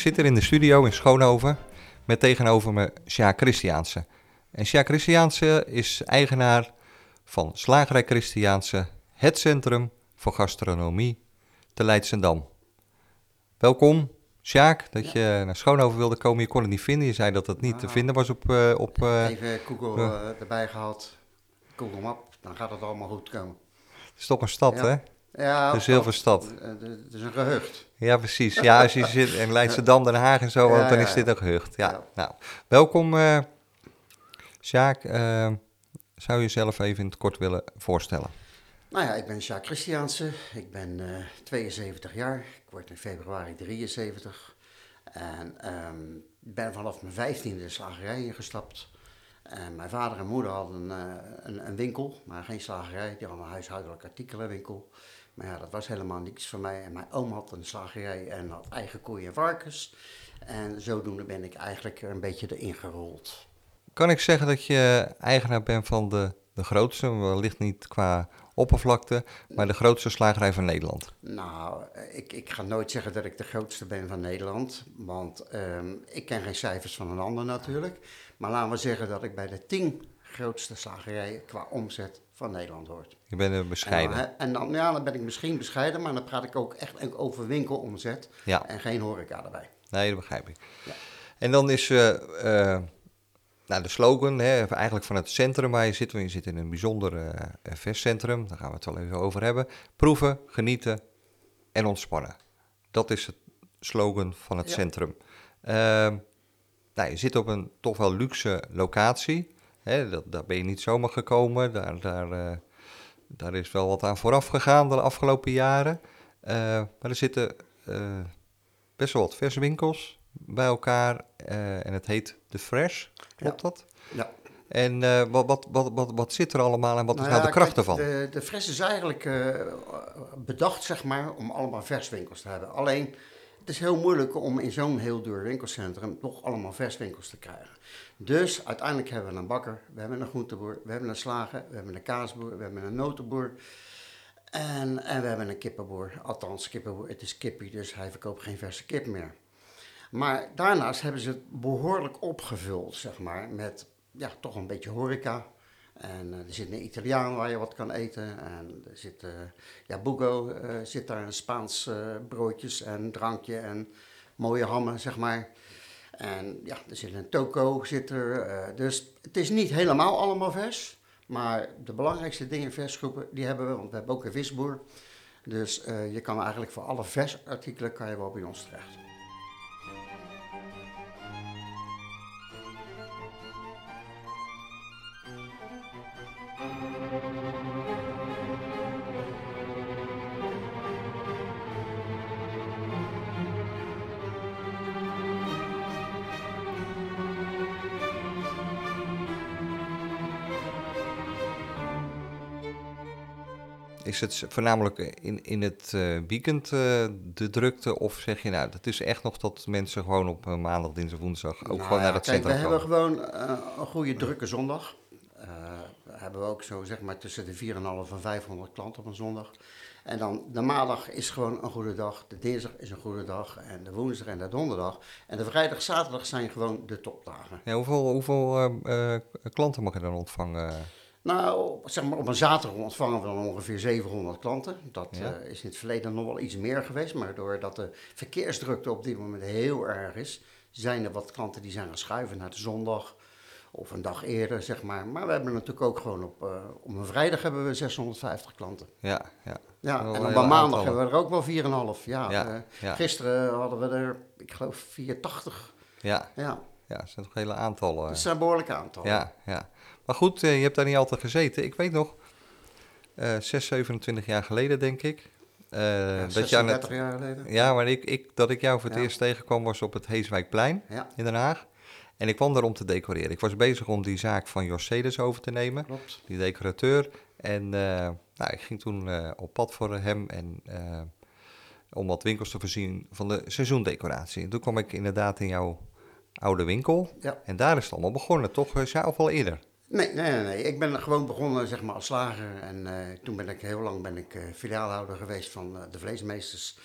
Ik zit hier in de studio in Schoonhoven met tegenover me Sjaak Christiaanse. En Sjaak Christiaanse is eigenaar van Slagerij Christiaanse, het centrum voor gastronomie te Leidsendam. Welkom, Sjaak, dat je naar Schoonhoven wilde komen. Je kon het niet vinden. Je zei dat het niet te Nou, vinden was op... eh, op eh, Even Google eh, erbij gehad. Google Map, dan gaat het allemaal goed komen. het is toch een stad, Ja. hè? Ja, Dus heel veel stad. Het is een gehucht. Ja, precies. Ja, als je zit in Leidschendam, Den Haag en zo, Ja, dan ja, is dit een gehucht. Ja, nou. Welkom, eh Sjaak. eh, zou je jezelf even in het kort willen voorstellen? Nou ja, ik ben Sjaak Christiaanse. Ik ben eh 72 jaar. Ik word in februari 73. En ehm, ben vanaf mijn vijftiende de slagerij ingestapt. En mijn vader en moeder hadden eh, een, een winkel, maar geen slagerij. Die hadden een huishoudelijk artikelenwinkel. Maar ja, dat was helemaal niks voor mij. En mijn oom had een slagerij en had eigen koeien en varkens. En zodoende ben ik eigenlijk er een beetje erin gerold. Kan ik zeggen dat je eigenaar bent van de, de grootste, wellicht niet qua oppervlakte, maar de grootste slagerij van Nederland? Nou, ik, ik ga nooit zeggen dat ik de grootste ben van Nederland. Want ehm, ik ken geen cijfers van een ander natuurlijk. Maar laten we zeggen dat ik bij de tien grootste slagerijen qua omzet van Nederland hoor. Je bent bescheiden. En dan, en dan, ja, dan ben ik misschien bescheiden, maar dan praat ik ook echt over winkelomzet. Ja. En geen horeca erbij. Nee, dat begrijp ik. Ja. En dan is eh, nou, de slogan hè, eigenlijk van het centrum waar je zit. Want je zit in een bijzonder eh, verscentrum, daar gaan we het wel even over hebben. Proeven, genieten en ontspannen. Dat is het slogan van het Ja. centrum. Nou, je zit op een toch wel luxe locatie. Hè, dat, daar ben je niet zomaar gekomen. Daar, daar, eh, daar is wel wat aan vooraf gegaan de afgelopen jaren. Eh, maar er zitten eh, best wel wat verswinkels bij elkaar. en het heet The Fresh, klopt dat? Ja. En wat, wat, wat, wat, wat zit er allemaal en wat is Nou nou ja, de kracht ervan? De, de Fres is eigenlijk bedacht, zeg maar, om allemaal verswinkels te hebben. Alleen, is heel moeilijk om in zo'n heel duur winkelcentrum toch allemaal verswinkels te krijgen. Dus uiteindelijk hebben we een bakker, we hebben een groenteboer, we hebben een slager, we hebben een kaasboer, we hebben een notenboer. En, en we hebben een kippenboer, althans kippenboer, het is kippie, dus hij verkoopt geen verse kip meer. Maar daarnaast hebben ze het behoorlijk opgevuld, zeg maar, met ja, toch een beetje horeca. En eh, er zit een Italiaan waar je wat kan eten. En er zit, eh, ja, Bugo eh, zit daar een Spaans broodjes en drankje en mooie hammen, zeg maar. En ja, er zit een toko, zit er. dus het is niet helemaal allemaal vers. Maar de belangrijkste dingen, versgroepen, die hebben we. Want we hebben ook een visboer. Dus je kan eigenlijk voor alle versartikelen kan je wel bij ons terecht. Is het voornamelijk in, in het eh, weekend eh, de drukte? Of zeg je nou, dat is echt nog dat mensen gewoon op eh, maandag, dinsdag, woensdag ook Nou gewoon naar het kijk, centrum We hebben komen? gewoon een goede drukke zondag. Hebben we ook zo zeg maar tussen de 4,5 en 500 klanten op een zondag. En dan de maandag is gewoon een goede dag, de dinsdag is een goede dag en de woensdag en de donderdag. En de vrijdag, zaterdag zijn gewoon de topdagen. Ja, hoeveel hoeveel klanten mag je dan ontvangen? Nou, zeg maar op een zaterdag ontvangen we dan ongeveer 700 klanten. Dat Ja. eh, is in het verleden nog wel iets meer geweest, maar doordat de verkeersdrukte op dit moment heel erg is, zijn er wat klanten die zijn gaan schuiven naar de zondag of een dag eerder, zeg maar. Maar we hebben natuurlijk ook gewoon op, eh, op een vrijdag hebben we 650 klanten. Ja, ja. Ja, en op een maandag aantallen. hebben we er ook wel 4,5. Ja, Ja, eh, ja. Gisteren hadden we er, ik geloof, 480. Ja, Ja, ja, dat zijn toch hele aantallen. dat zijn behoorlijke aantallen. Ja, ja. Maar goed, eh, je hebt daar niet altijd gezeten. Ik weet nog, eh 6, 27 jaar geleden denk ik, Ja, dat je aan het... 36 jaar geleden. Ja, maar ik, ik, dat ik jou voor het Ja. eerst tegenkwam was op het Heeswijkplein Ja, in Den Haag. En ik kwam daar om te decoreren. Ik was bezig om die zaak van Jos Cedes over te nemen, klopt. die decorateur. En eh, nou, ik ging toen op pad voor hem en om wat winkels te voorzien van de seizoendecoratie. En toen kwam ik inderdaad in jouw oude winkel. Ja. En daar is het allemaal begonnen, toch? Ja, of al eerder? Nee, nee, nee, nee. Ik ben gewoon begonnen zeg maar, als slager. En eh, toen ben ik heel lang ben ik, eh, filiaalhouder geweest van eh, de vleesmeesters.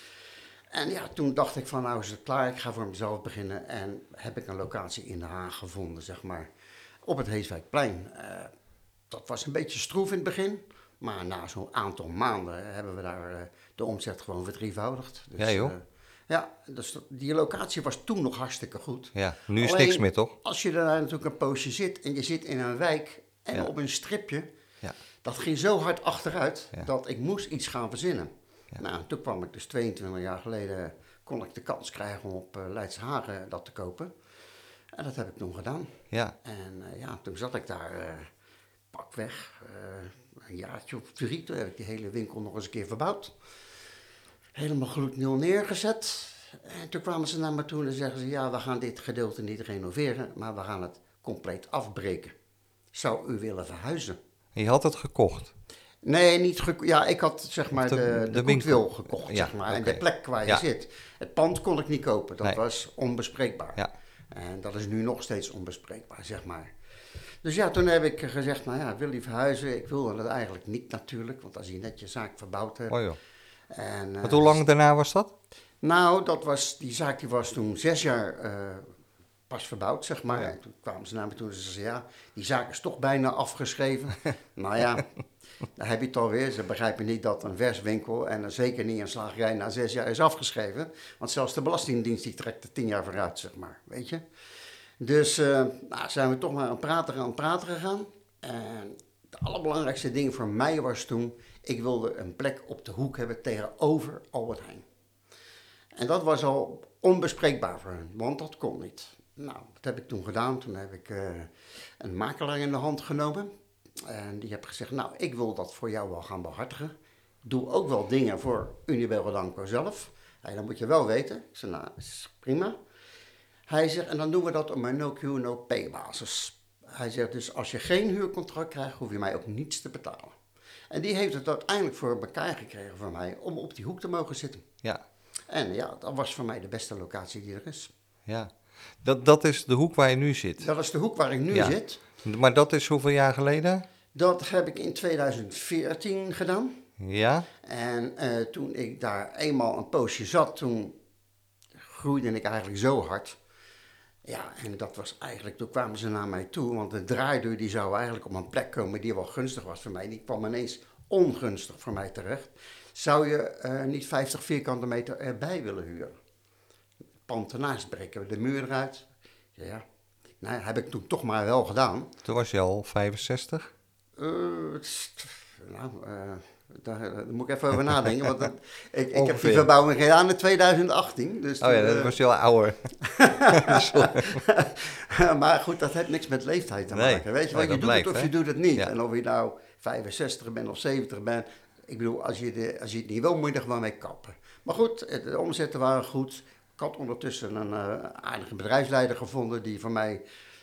En ja, toen dacht ik van nou is het klaar, ik ga voor mezelf beginnen. En heb ik een locatie in Den Haag gevonden, zeg maar, op het Heeswijkplein. Dat was een beetje stroef in het begin. Maar na zo'n aantal maanden hebben we daar de omzet gewoon verdrievoudigd. Dus, Ja, joh. Eh, ja, dus die locatie was toen nog hartstikke goed. Ja, nu is Alleen- niks meer, toch? Als je daar natuurlijk een poosje zit en je zit in een wijk en Ja. op een stripje, Ja. dat ging zo hard achteruit Ja. dat ik moest iets gaan verzinnen. Nou, toen kwam ik dus 22 jaar geleden, kon ik de kans krijgen om op uh, Leidse Hagen dat te kopen. En dat heb ik toen gedaan. Ja, En eh, ja, toen zat ik daar eh pakweg eh, een jaartje of drie. Toen heb ik die hele winkel nog eens een keer verbouwd. Helemaal gloednieuw neergezet. En toen kwamen ze naar me toe en zeggen ze... ja, we gaan dit gedeelte niet renoveren, maar we gaan het compleet afbreken. Zou u willen verhuizen? en je had het gekocht. Nee, niet geko- Ja, ik had zeg maar De- de, de winkel. gekocht, Ja, zeg maar. En de plek waar je Ja. zit. Het pand kon ik niet kopen. Dat Nee. was onbespreekbaar. Ja. En dat is nu nog steeds onbespreekbaar, zeg maar. Dus ja, toen heb ik gezegd, nou ja, wil je verhuizen? Ik wilde het eigenlijk niet natuurlijk, want als je net je zaak verbouwd hebt. Oh. En, eh, hoe lang daarna was dat? Nou, dat was, die zaak die was toen zes jaar eh, pas verbouwd, zeg maar. Ja. En toen kwamen ze naar me toe en ze zeiden, ja, die zaak is toch bijna afgeschreven. nou ja, daar heb je het alweer. Ze begrijpen niet dat een verswinkel en zeker niet een slagerij na zes jaar is afgeschreven. Want zelfs de Belastingdienst die trekt er tien jaar vooruit, zeg maar, weet je. Dus eh, nou, zijn we toch maar aan het praten, aan het praten gegaan. En het allerbelangrijkste ding voor mij was toen, ik wilde een plek op de hoek hebben tegenover Albert Heijn. En dat was al onbespreekbaar voor hen, want dat kon niet. Nou, wat heb ik toen gedaan? Toen heb ik eh, een makelaar in de hand genomen. En die heb gezegd, nou, ik wil dat voor jou wel gaan behartigen. Doe ook wel dingen voor Univel Danco zelf. Hey, dan moet je wel weten. Ik nou, is prima. Hij zegt, en dan doen we dat op een no-Q, no-pay basis. Hij zegt, dus als je geen huurcontract krijgt, hoef je mij ook niets te betalen. En die heeft het uiteindelijk voor elkaar gekregen voor mij om op die hoek te mogen zitten. Ja, En ja, dat was voor mij de beste locatie die er is. ja. Dat, dat is de hoek waar je nu zit. Dat is de hoek waar ik nu Ja. zit. Maar dat is hoeveel jaar geleden? Dat heb ik in 2014 gedaan. Ja, En eh, toen ik daar eenmaal een poosje zat, toen groeide ik eigenlijk zo hard. Ja, en dat was eigenlijk, toen kwamen ze naar mij toe, want de draaideur die zou eigenlijk op een plek komen die wel gunstig was voor mij. Die kwam ineens ongunstig voor mij terecht. Zou je eh, niet 50 vierkante meter erbij willen huren? Pand ernaast breken we de muur eruit. Ja, nou, heb ik toen toch maar wel gedaan. toen was je al 65. Eh, nou, eh, daar, daar moet ik even over nadenken. Want dat- ik, ik heb die verbouwing gedaan in 2018. Dus Oh ja, dat eh, was je al ouder. maar goed, dat heeft niks met leeftijd te Nee, maken. Weet je, want je doet het of hè? je doet het niet. Ja. En of je nou 65 bent of 70 bent. Ik bedoel, als je, de, als je het niet wil, moet je er gewoon mee kappen. Maar goed, de omzetten waren goed. Ik had ondertussen een eh, aardige bedrijfsleider gevonden die voor mij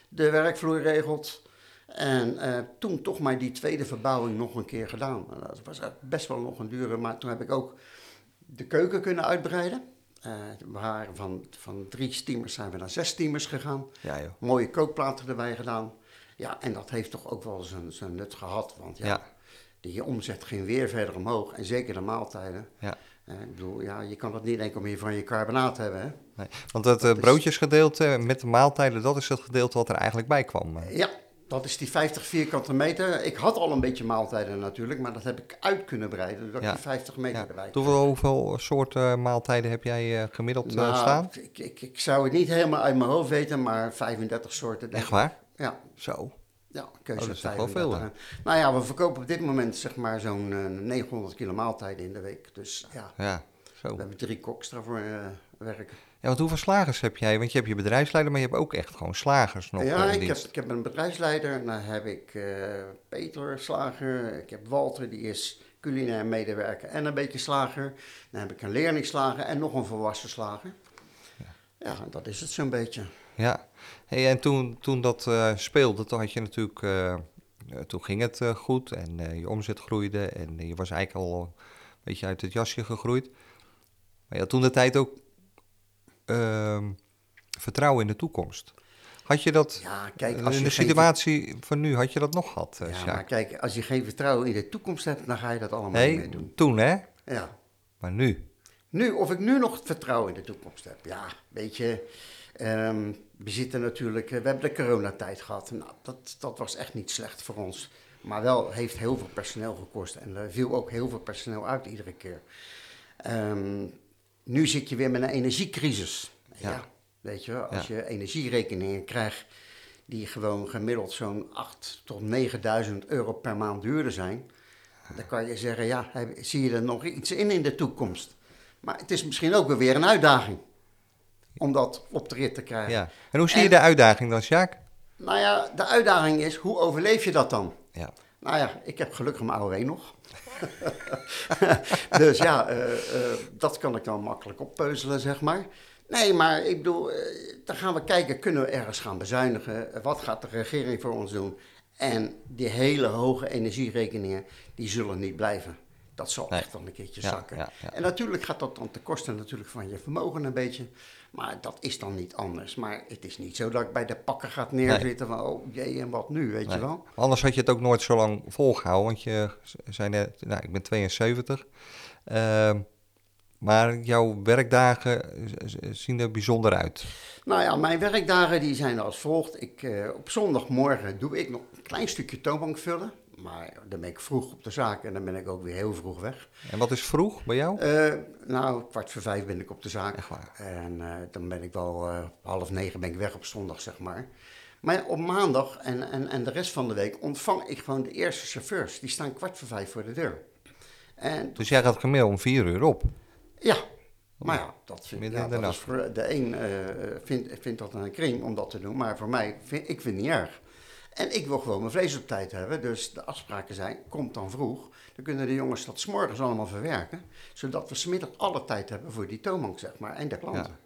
de werkvloer regelt. En eh, toen toch maar die tweede verbouwing nog een keer gedaan. En dat was best wel nog een dure, maar toen heb ik ook de keuken kunnen uitbreiden. Eh, we waren van, van drie steamers zijn we naar zes steamers gegaan. Ja joh. Mooie kookplaten erbij gedaan. Ja, en dat heeft toch ook wel zijn, zijn nut gehad. Want ja, Ja. die omzet ging weer verder omhoog. En zeker de maaltijden. Ja. Eh, ik bedoel, ja, je kan dat niet enkel meer van je carbonaat hebben. Hè? Nee. Want het broodjesgedeelte met de maaltijden, dat is het gedeelte wat er eigenlijk bij kwam. Ja, dat is die 50 vierkante meter. Ik had al een beetje maaltijden natuurlijk, maar dat heb ik uit kunnen breiden. Ja. ik die 50 meter Ja. Hoeveel, hoeveel soorten maaltijden heb jij eh, gemiddeld eh, Nou, staan? Ik, ik, ik zou het niet helemaal uit mijn hoofd weten, maar 35 soorten. denk Echt ik. waar? Ja, Zo. ja keuze Oh, dat is toch 35. wel veel, hè? Nou ja, we verkopen op dit moment zeg maar zo'n eh, 900 kilo maaltijden in de week. Dus ja, Ja, zo. we hebben drie koks daarvoor eh, werken. Ja, want hoeveel slagers heb jij? Want je hebt je bedrijfsleider, maar je hebt ook echt gewoon slagers nog ja, eh, ik heb, ik heb een bedrijfsleider. En dan heb ik eh, Peter Slager. Ik heb Walter, die is culinair medewerker en een beetje slager. Dan heb ik een leerlingslager en nog een volwassen slager. Ja, dat is het zo'n beetje. Ja, hey, en toen, toen dat uh, speelde, toen had je natuurlijk, uh, toen ging het uh, goed en je omzet groeide en je was eigenlijk al een beetje uit het jasje gegroeid. Maar je had toen de tijd ook ehm, vertrouwen in de toekomst. Had je dat ja, kijk, als in de situatie geen... van nu, had je dat nog gehad? ja, maar kijk, als je geen vertrouwen in de toekomst hebt, dan ga je dat allemaal nee, niet meer doen. toen hè? Ja. Maar nu? Nu, of ik nu nog vertrouwen in de toekomst heb. Ja, weet je, um, we zitten natuurlijk, we hebben de coronatijd gehad. Nou, dat, dat was echt niet slecht voor ons. Maar wel heeft heel veel personeel gekost en er viel ook heel veel personeel uit iedere keer. Um, nu zit je weer met een energiecrisis. Ja, ja weet je, als ja. je energierekeningen krijgt die gewoon gemiddeld zo'n 8 tot 9000 euro per maand duurder zijn, dan kan je zeggen, ja, zie je er nog iets in in de toekomst? Maar het is misschien ook weer een uitdaging om dat op de rit te krijgen. Ja. En hoe zie je de uitdaging dan, Sjaak? Nou ja, de uitdaging is, hoe overleef je dat dan? Ja. Nou ja, ik heb gelukkig mijn AOW nog. dus ja, uh, uh, dat kan ik dan makkelijk oppeuzelen, zeg maar. Nee, maar ik bedoel, uh, dan gaan we kijken, kunnen we ergens gaan bezuinigen? Wat gaat de regering voor ons doen? En die hele hoge energierekeningen, die zullen niet blijven. Dat zal nee. echt dan een keertje Ja, zakken. ja, ja. En natuurlijk gaat dat dan ten koste natuurlijk van je vermogen een beetje. Maar dat is dan niet anders. Maar het is niet zo dat ik bij de pakken gaat neerzitten van... oh jee, en wat nu, weet Nee. je wel? Anders had je het ook nooit zo lang volgehouden, want je zei net, nou, ik ben 72. Ehm, maar jouw werkdagen zien er bijzonder uit. Nou ja, mijn werkdagen die zijn als volgt. Ik, eh, op zondagmorgen doe ik nog een klein stukje toonbank vullen. Maar dan ben ik vroeg op de zaak en dan ben ik ook weer heel vroeg weg. En wat is vroeg bij jou? Eh, nou, kwart voor vijf ben ik op de zaak. Echt waar? En eh, dan ben ik wel eh, half negen ben ik weg op zondag, zeg maar. Maar op maandag en, en, en de rest van de week ontvang ik gewoon de eerste chauffeurs. Die staan kwart voor vijf voor de deur. En Dus jij gaat gemiddeld om vier uur op. ja, maar ja, dat, vind, Midden ja, in de dat nacht. is voor de een vindt, vindt dat een kring om dat te doen. Maar voor mij, vind, ik vind het niet erg. En ik wil gewoon mijn vlees op tijd hebben. Dus de afspraken zijn, komt dan vroeg. Dan kunnen de jongens dat s'morgens allemaal verwerken. Zodat we smiddag alle tijd hebben voor die toonbank, zeg maar, en de klanten.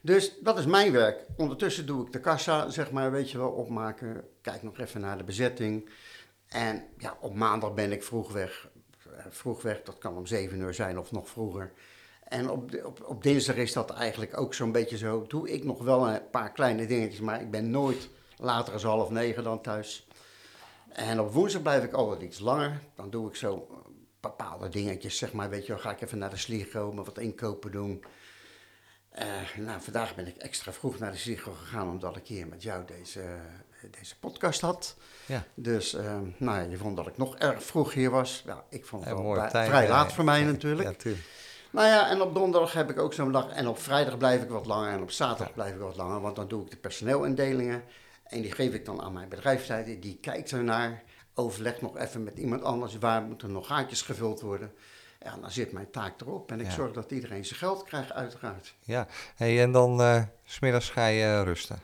Dus dat is mijn werk. Ondertussen doe ik de kassa, zeg maar, weet je wel, opmaken. Kijk nog even naar de bezetting. En ja, op maandag ben ik vroeg weg. Eh, Vroeg weg, dat kan om zeven uur zijn of nog vroeger. En op, op, op dinsdag is dat eigenlijk ook zo'n beetje zo. Doe ik nog wel een paar kleine dingetjes, maar ik ben nooit later als half negen dan thuis. En op woensdag blijf ik altijd iets langer. Dan doe ik zo eh, bepaalde dingetjes, zeg maar. Weet je wel, ga ik even naar de Sligo, me wat inkopen doen. Eh, nou, vandaag ben ik extra vroeg naar de Sligo gegaan, omdat ik hier met jou deze, eh, deze podcast had. Ja. Dus, eh, nou ja, je vond dat ik nog erg vroeg hier was. Ja, ik vond het wel bij- vrij laat voor mij ja, natuurlijk. Ja, tuurlijk. Nou ja, en op donderdag heb ik ook zo'n dag. En op vrijdag blijf ik wat langer. En op zaterdag blijf ik wat langer. Want dan doe ik de personeelindelingen. En die geef ik dan aan mijn bedrijfsleider. Die kijkt ernaar. Overlegt nog even met iemand anders. Waar moeten nog gaatjes gevuld worden. Ja, dan zit mijn taak erop. En ik Ja. zorg dat iedereen zijn geld krijgt, uiteraard. Ja, hey, en dan eh, s smiddags ga je eh, rusten.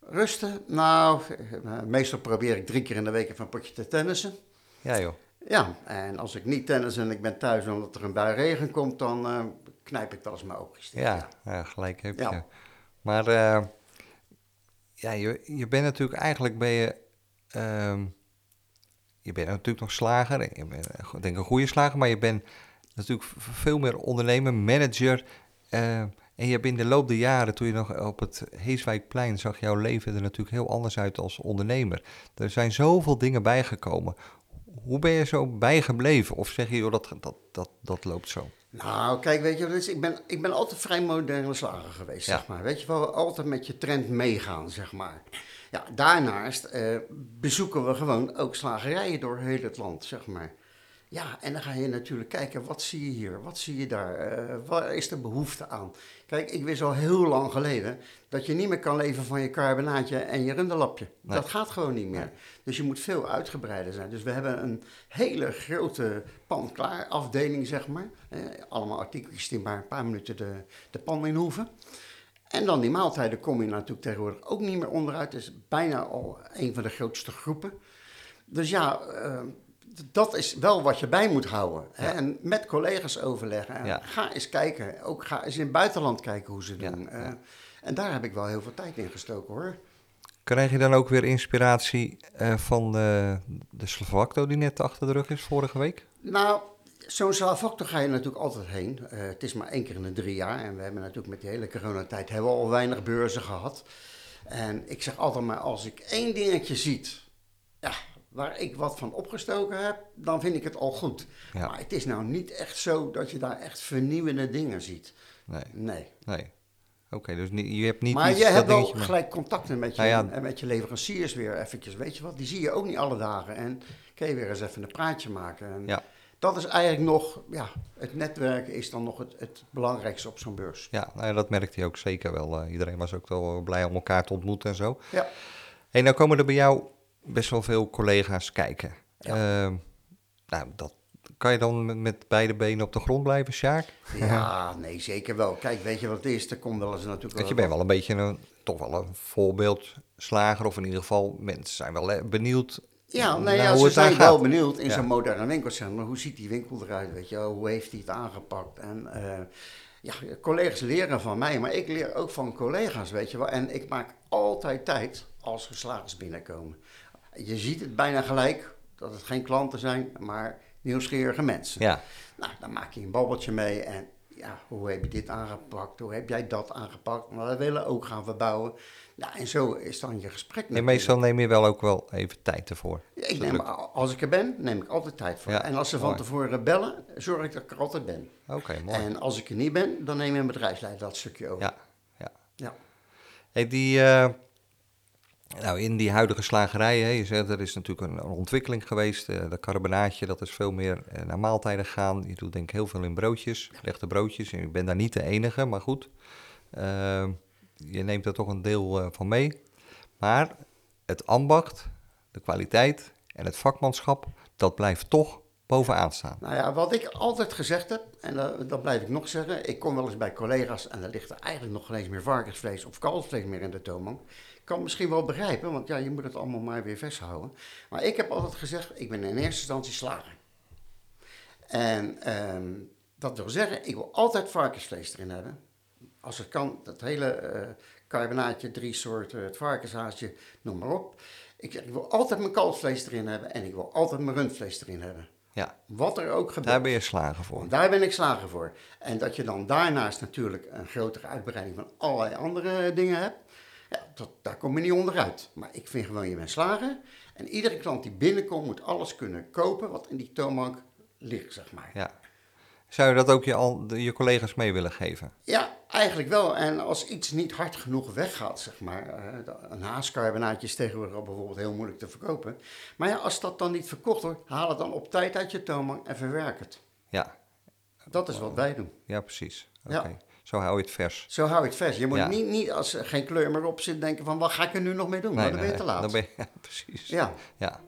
Rusten? Nou, eh, meestal probeer ik drie keer in de week even een potje te tennissen. Ja joh. Ja, en als ik niet tennis en ik ben thuis omdat er een bui regen komt, dan eh, knijp ik wel eens mijn oogjes. Ja, ja, gelijk heb je. Ja. Maar eh, ja, je, je bent natuurlijk eigenlijk ben je, ehm, je bent natuurlijk nog slager. Je bent eh, ik denk een goede slager, maar je bent natuurlijk veel meer ondernemer, manager. eh, en je hebt in de loop der jaren, toen je nog op het Heeswijkplein zag jouw leven er natuurlijk heel anders uit als ondernemer. Er zijn zoveel dingen bijgekomen. Hoe ben je zo bijgebleven? Of zeg je, dat, dat, dat, dat loopt zo? Nou, kijk, weet je, dus ik, ben, ik ben altijd vrij moderne slager geweest, Ja. zeg maar. Weet je wel, altijd met je trend meegaan, zeg maar. Ja, daarnaast eh, bezoeken we gewoon ook slagerijen door heel het land, zeg maar. Ja, en dan ga je natuurlijk kijken, wat zie je hier, wat zie je daar, eh, waar is de behoefte aan? Kijk, ik wist al heel lang geleden dat je niet meer kan leven van je carbonaatje en je runderlapje. Nee. Dat gaat gewoon niet meer. Nee. Dus je moet veel uitgebreider zijn. Dus we hebben een hele grote pan-klaar afdeling, zeg maar. Eh, allemaal artikeltjes die maar een paar minuten de, de pan in hoeven. En dan die maaltijden kom je natuurlijk tegenwoordig ook niet meer onderuit. Het is bijna al een van de grootste groepen. Dus ja, eh, dat is wel wat je bij moet houden. Hè? En met collega's overleggen. Ja. Ga eens kijken. Ook ga eens in het buitenland kijken hoe ze doen. Eh, en daar heb ik wel heel veel tijd in gestoken hoor. Krijg je dan ook weer inspiratie eh, van de, de die net achter de rug is vorige week? Nou, zo'n Slavacto ga je natuurlijk altijd heen. Eh, het is maar één keer in de drie jaar. En we hebben natuurlijk met die hele coronatijd hebben we al weinig beurzen gehad. En ik zeg altijd maar, als ik één dingetje ziet, ja, waar ik wat van opgestoken heb, dan vind ik het al goed. Ja. Maar het is nou niet echt zo dat je daar echt vernieuwende dingen ziet. Nee, Nee. nee. Oké, dus je hebt niet Maar je hebt wel gelijk contacten met je, Nou ja. en met je leveranciers weer eventjes. Weet je wat, die zie je ook niet alle dagen. En kun je weer eens even een praatje maken. En Ja. Dat is eigenlijk nog, ja, het netwerken is dan nog het, het belangrijkste op zo'n beurs. Ja, nou ja, dat merkte hij ook zeker wel. Eh, iedereen was ook wel blij om elkaar te ontmoeten en zo. Ja. hey, nou komen er bij jou best wel veel collega's kijken. Ja. Ehm, nou, dat, kan je dan met, beide benen op de grond blijven, Sjaak? Ja, nee, zeker wel. Kijk, weet je wat het is? Er komt wel eens natuurlijk Want je bent wel een beetje een, toch wel een voorbeeldslager. Of in ieder geval, mensen zijn wel benieuwd Ja, nee, ja, ze zijn wel benieuwd in Ja. zo'n moderne winkelcentrum. Hoe ziet die winkel eruit, weet je? Hoe heeft hij het aangepakt? En eh, ja, collega's leren van mij, maar ik leer ook van collega's, weet je wel. En ik maak altijd tijd als geslagers binnenkomen. Je ziet het bijna gelijk, dat het geen klanten zijn, maar nieuwsgierige mensen. Ja, Nou, dan maak je een babbeltje mee en ja, hoe heb je dit aangepakt? Hoe heb jij dat aangepakt? Maar we willen ook gaan verbouwen. Nou, en zo is dan je gesprek en meestal neem je wel ook wel even tijd ervoor. Ja, Ik neem, als ik er ben, neem ik altijd tijd voor. Ja, en als ze van mooi. tevoren bellen, zorg ik dat ik er altijd ben. Oké, mooi. En als ik er niet ben, dan neem je een bedrijfsleider dat stukje over. Ja, ja. Ja. Hey, die, eh, nou, in die huidige slagerij, hè, je zegt, er is natuurlijk een, ontwikkeling geweest. eh dat carbonaatje, dat is veel meer eh, naar maaltijden gegaan. Je doet denk ik heel veel in broodjes, gelegde broodjes. Ik ben daar niet de enige, maar goed. Eh, je neemt er toch een deel eh, van mee. Maar het ambacht, de kwaliteit en het vakmanschap, dat blijft toch bovenaan staan. Nou ja, wat ik altijd gezegd heb, en dat, blijf ik nog zeggen. Ik kom wel eens bij collega's en er ligt er eigenlijk nog geen eens meer varkensvlees of kalfsvlees meer in de toonbank. Ik kan misschien wel begrijpen, want ja, je moet het allemaal maar weer vasthouden. Maar ik heb altijd gezegd, ik ben in eerste instantie slager. En ehm, dat wil zeggen, ik wil altijd varkensvlees erin hebben. Als het kan, dat hele eh carbonaatje, drie soorten, het varkenshaasje, noem maar op. Ik, ik wil altijd mijn kalfsvlees erin hebben en ik wil altijd mijn rundvlees erin hebben. Ja, Wat er ook gebeurt. daar ben je slagen voor. Daar ben ik slager voor. En dat je dan daarnaast natuurlijk een grotere uitbreiding van allerlei andere dingen hebt. Ja, dat, daar kom je niet onderuit. Maar ik vind gewoon, je bent slager. En iedere klant die binnenkomt moet alles kunnen kopen wat in die toonbank ligt, zeg maar. Ja. Zou je dat ook je, al, je collega's mee willen geven? Ja, eigenlijk wel. En als iets niet hard genoeg weggaat, zeg maar. eh, een haascarbonaatje is tegenwoordig al bijvoorbeeld heel moeilijk te verkopen. Maar ja, als dat dan niet verkocht wordt, haal het dan op tijd uit je toonbank en verwerk het. Ja, Dat is wat wij doen. ja precies. Oké, Ja. zo hou je het vers. Zo hou je het vers. Je moet Ja. niet, niet als er geen kleur meer op zit denken van wat ga ik er nu nog mee doen? maar dan ben je te laat. Dan ben je, ja, precies. Ja. ja.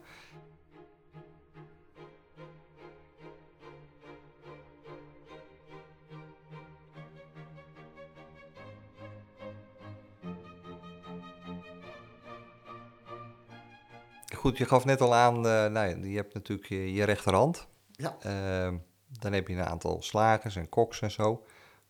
Goed, je gaf net al aan, eh, nou, ja, je hebt natuurlijk je, je rechterhand. Ja. Ehm, dan heb je een aantal slagers en koks en zo.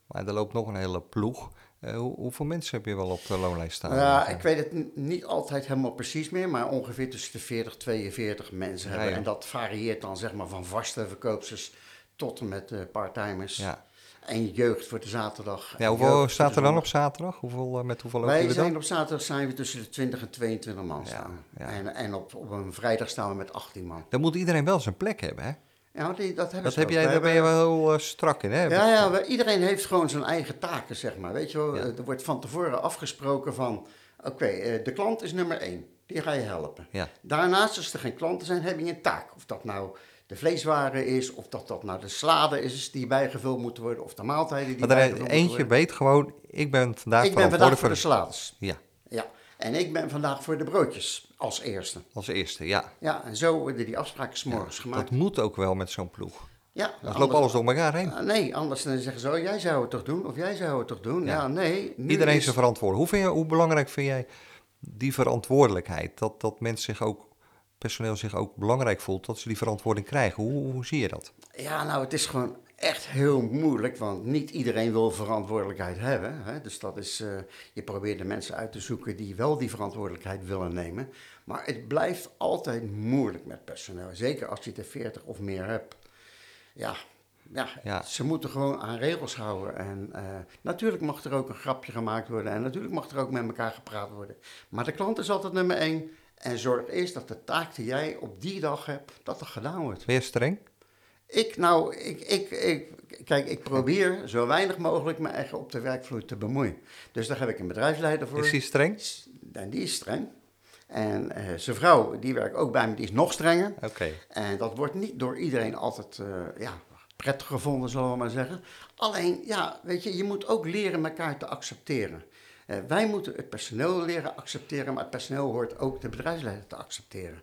Maar er loopt nog een hele ploeg. Eh, hoe, hoeveel mensen heb je wel op de loonlijst staan? Ja, ik weet het niet altijd helemaal precies meer, maar ongeveer tussen de 40 42 mensen Ja, hebben. ja. En dat varieert dan zeg maar van vaste verkoopsters tot en met eh parttimers. Ja. En jeugd voor de zaterdag. Ja, hoeveel staat er dan op zaterdag? Hoeveel, eh, met hoeveel Wij zijn dan? op zaterdag zijn we tussen de 20 en 22 man staan. ja. En, en op, op een vrijdag staan we met 18 man. Dan moet iedereen wel zijn plek hebben, hè? Ja, die, dat hebben Dat heb jij, daar ben je wel heel eh, strak in, hè? Ja, ja we- iedereen heeft gewoon zijn eigen taken, zeg maar. Weet je wel, Ja. eh, er wordt van tevoren afgesproken van... Oké, de klant is nummer één. Die ga je helpen. Ja. Daarnaast, als er geen klanten zijn, heb je een taak. Of dat nou de vleeswaren is, of dat dat nou de salade is die bijgevuld moeten worden... of de maaltijden die er bijgevuld moeten eentje worden. weet gewoon, ik ben vandaag Ik ben vandaag voor de salades. Ja, Ja. En ik ben vandaag voor de broodjes als eerste. als eerste, ja. Ja, en zo worden die afspraken 's morgens gemaakt. Dat moet ook wel met zo'n ploeg. ja, Dan anders- loopt alles door elkaar heen. Ah, nee, anders dan zeggen ze, oh, jij zou het toch doen? Of jij zou het toch doen? Ja. Ja, nee. Iedereen is- zijn verantwoordelijk. Hoe, vind je, hoe belangrijk vind jij die verantwoordelijkheid? Dat, dat mensen zich ook personeel zich ook belangrijk voelt, dat ze die verantwoording krijgen. Hoe, hoe zie je dat? Ja, nou, het is gewoon echt heel moeilijk, want niet iedereen wil verantwoordelijkheid hebben. Hè? Dus dat is, uh, je probeert de mensen uit te zoeken die wel die verantwoordelijkheid willen nemen. Maar het blijft altijd moeilijk met personeel, zeker als je er 40 of meer hebt. Ja, ja, ja, ze moeten gewoon aan regels houden. En uh, natuurlijk mag er ook een grapje gemaakt worden. En natuurlijk mag er ook met elkaar gepraat worden. Maar de klant is altijd nummer één. En zorg eerst dat de taak die jij op die dag hebt, dat er gedaan wordt. Ben je streng? Ik, nou, ik, ik, ik, kijk, ik probeer zo weinig mogelijk me eigen op de werkvloer te bemoeien. Dus daar heb ik een bedrijfsleider voor. Is die streng? En die is streng. En uh, zijn vrouw, die werkt ook bij me, die is nog strenger. Oké. En dat wordt niet door iedereen altijd uh, ja, prettig gevonden, zullen we maar zeggen. Alleen, ja, weet je, je moet ook leren elkaar te accepteren. Uh, wij moeten het personeel leren accepteren, maar het personeel hoort ook de bedrijfsleider te accepteren.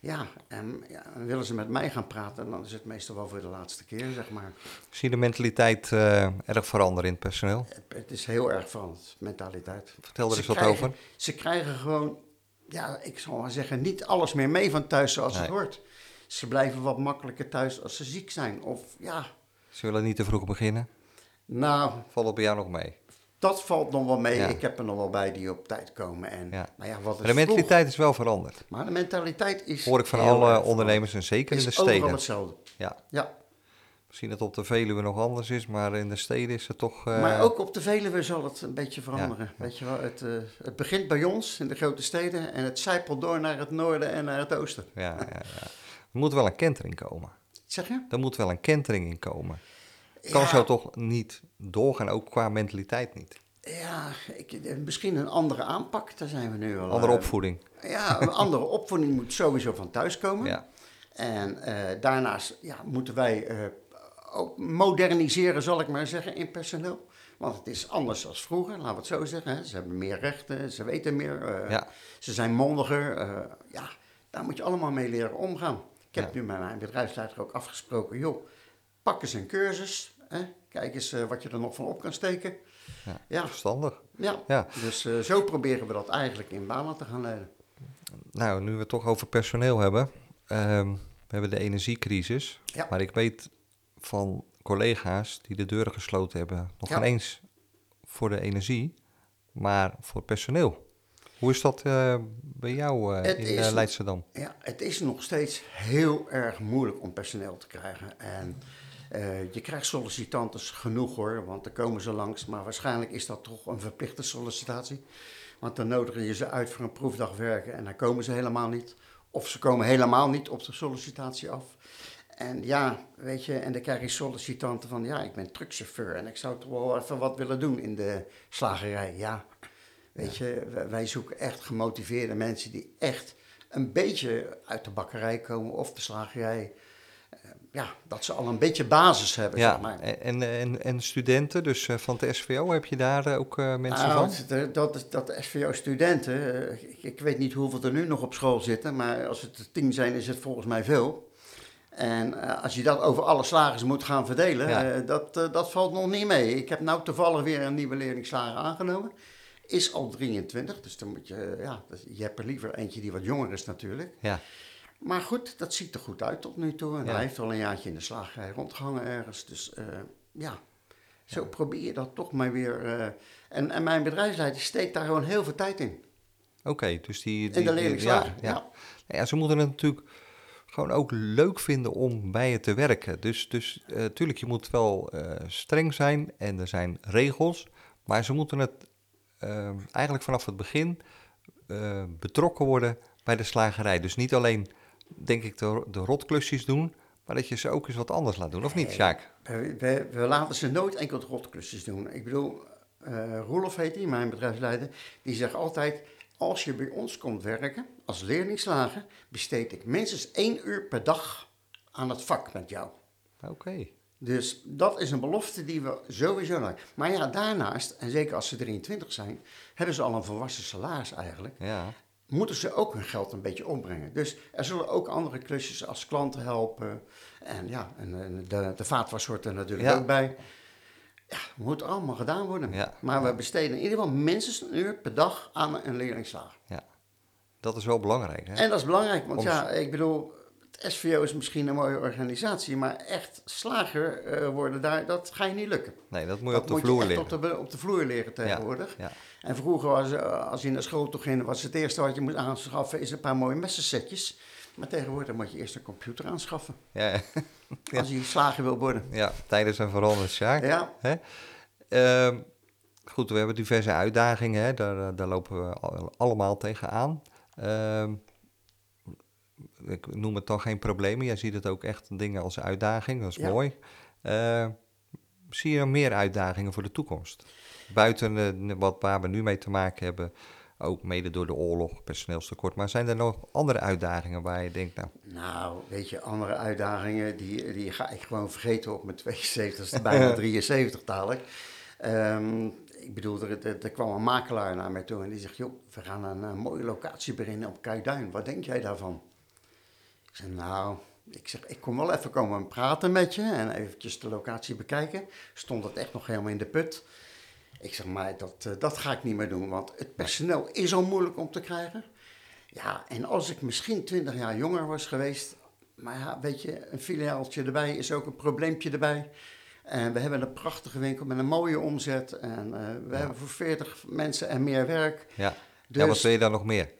Ja, en ja, willen ze met mij gaan praten, dan is het meestal wel voor de laatste keer, zeg maar. Zie je de mentaliteit uh, erg veranderen in het personeel? Het, het, is heel erg veranderd, mentaliteit. Vertel er eens wat over. Ze krijgen gewoon, ja, ik zal maar zeggen, niet alles meer mee van thuis zoals nee. het hoort. Ze blijven wat makkelijker thuis als ze ziek zijn. Of ja. Ze willen niet te vroeg beginnen? Nou. Valt het bij jou nog mee? Dat valt nog wel mee. Ja. Ik heb er nog wel bij die op tijd komen. En, ja. Maar ja, wat is de mentaliteit vroeg? is wel veranderd. Maar de mentaliteit is. Hoor ik van alle ondernemers en zeker in de steden. Overal hetzelfde. Ja. ja. Misschien dat het op de Veluwe nog anders is, maar in de steden is het toch. Uh... Maar ook op de Veluwe zal het een beetje veranderen. Ja. Weet je wel, het, uh, het begint bij ons in de grote steden en het zijpelt door naar het noorden en naar het oosten. Ja, ja, ja. Er moet wel een kentering komen. Zeg je? Er moet wel een kentering in komen. Kan ja. zo toch niet doorgaan, ook qua mentaliteit niet. Ja, ik, misschien een andere aanpak, daar zijn we nu al. Andere opvoeding. Uh, ja, een andere opvoeding moet sowieso van thuis komen. Ja. En uh, daarnaast ja, moeten wij uh, ook moderniseren, zal ik maar zeggen, in personeel. Want het is anders dan vroeger, laten we het zo zeggen. Hè. Ze hebben meer rechten, ze weten meer, ja. ze zijn mondiger. ja, daar moet je allemaal mee leren omgaan. Ik heb ja. nu met mijn bedrijfsleider ook afgesproken, joh, pak eens een cursus. Hè? Kijk eens uh, wat je er nog van op kan steken. Ja, ja. verstandig. Ja, ja. dus uh, zo proberen we dat eigenlijk in banen te gaan leiden. Nou, nu we het toch over personeel hebben. Um, we hebben de energiecrisis. Ja. Maar ik weet van collega's die de deuren gesloten hebben... nog Ja. eens voor de energie, maar voor personeel. Hoe is dat uh, bij jou uh, in uh, Leidschendam? Ja, het is nog steeds heel erg moeilijk om personeel te krijgen. En eh, je krijgt sollicitanten genoeg hoor, want er komen ze langs. Maar waarschijnlijk is dat toch een verplichte sollicitatie. Want dan nodigen je ze uit voor een proefdag werken en dan komen ze helemaal niet. Of ze komen helemaal niet op de sollicitatie af. En ja, weet je, en dan krijg je sollicitanten van, ja, ik ben truckchauffeur en ik zou toch wel even wat willen doen in de slagerij. Ja, weet je, wij zoeken echt gemotiveerde mensen die echt een beetje uit de bakkerij komen of de slagerij. Ja, dat ze al een beetje basis hebben, zeg Ja, maar. en, en, en studenten, dus eh, van de SVO, heb je daar eh, ook eh, mensen Nou, van? dat, dat, dat SVO-studenten, ik, weet niet hoeveel er nu nog op school zitten, maar als het er tien zijn, is het volgens mij veel. En als je dat over alle slagers moet gaan verdelen, Ja. dat, dat valt nog niet mee. Ik heb nou toevallig weer een nieuwe leerlingslager aangenomen. Is al 23, dus dan moet je, ja, dat- je hebt er liever eentje die wat jonger is natuurlijk. Ja, Maar goed, dat ziet er goed uit tot nu toe. En Ja. hij heeft al een jaartje in de slagerij rondgehangen ergens. Dus eh, ja, zo probeer je dat toch maar weer. eh, en, en mijn bedrijfsleider steekt daar gewoon heel veel tijd in. oké. dus die, die, In de leerlingslager, ja, ja. ja. Ja, ze moeten het natuurlijk gewoon ook leuk vinden om bij je te werken. Dus, dus eh, tuurlijk, je moet wel streng zijn en er zijn regels. Maar ze moeten het eigenlijk vanaf het begin betrokken worden bij de slagerij. Dus niet alleen, denk ik, de, de rotklusjes doen, maar dat je ze ook eens wat anders laat doen. Of niet. Sjaak? We, we, we laten ze nooit enkel rotklusjes doen. Ik bedoel, eh Roelof heet hij, mijn bedrijfsleider, die zegt altijd... Als je bij ons komt werken als leerlingslager, besteed ik minstens één uur per dag aan het vak met jou. Oké. Dus dat is een belofte die we sowieso doen. Maar ja, daarnaast, en zeker als ze 23 zijn, hebben ze al een volwassen salaris eigenlijk. Ja, Moeten ze ook hun geld een beetje opbrengen. Dus er zullen ook andere klusjes als klanten helpen. En ja, en, de, de vaatwas hoort er natuurlijk Ja. ook bij. Ja, moet allemaal gedaan worden. Ja. Maar we besteden in ieder geval minstens een uur per dag aan een leerlingslager. ja. Dat is wel belangrijk, hè? En dat is belangrijk, want Om- ja, ik bedoel, SVO is misschien een mooie organisatie, maar echt slager eh, worden daar, dat ga je niet lukken. Nee, dat moet je dat op de moet vloer je echt leren. op de, op de vloer leren tegenwoordig. Ja, En vroeger was, eh, als je naar school toe ging, was het eerste wat je moest aanschaffen, is een paar mooie messensetjes. Maar tegenwoordig moet je eerst een computer aanschaffen, ja, ja, als je slager wil worden. ja, tijden zijn veranderd, Sjaak. Ja, Hè? Ehm, goed, we hebben diverse uitdagingen, hè? Daar, eh, daar lopen we al- allemaal tegenaan. Ehm ik noem het dan geen problemen, jij ziet het ook echt dingen als uitdaging, dat is Ja. mooi. Ehm, zie je meer uitdagingen voor de toekomst? Buiten eh, wat waar we nu mee te maken hebben, ook mede door de oorlog, personeelstekort. Maar zijn er nog andere uitdagingen waar je denkt, nou, nou, weet je, andere uitdagingen, die, die ga ik gewoon vergeten op mijn 72ste, bijna 73 dadelijk. Ehm, ik bedoel, er, er, er kwam een makelaar naar mij toe en die zegt, joh, we gaan een, eh, mooie locatie beginnen op Kuiduin. Wat denk jij daarvan? Ik zeg, nou, ik zeg, ik kom wel even komen praten met je en eventjes de locatie bekijken. Stond het echt nog helemaal in de put. Ik zeg, maar dat, eh, dat ga ik niet meer doen, want het personeel is al moeilijk om te krijgen. Ja, en als ik misschien 20 jaar jonger was geweest, maar ja, weet je, een filiaaltje erbij is ook een probleempje erbij. En we hebben een prachtige winkel met een mooie omzet en eh, we hebben voor 40 mensen en meer werk. ja, Dus, ja wat wil je dan nog meer?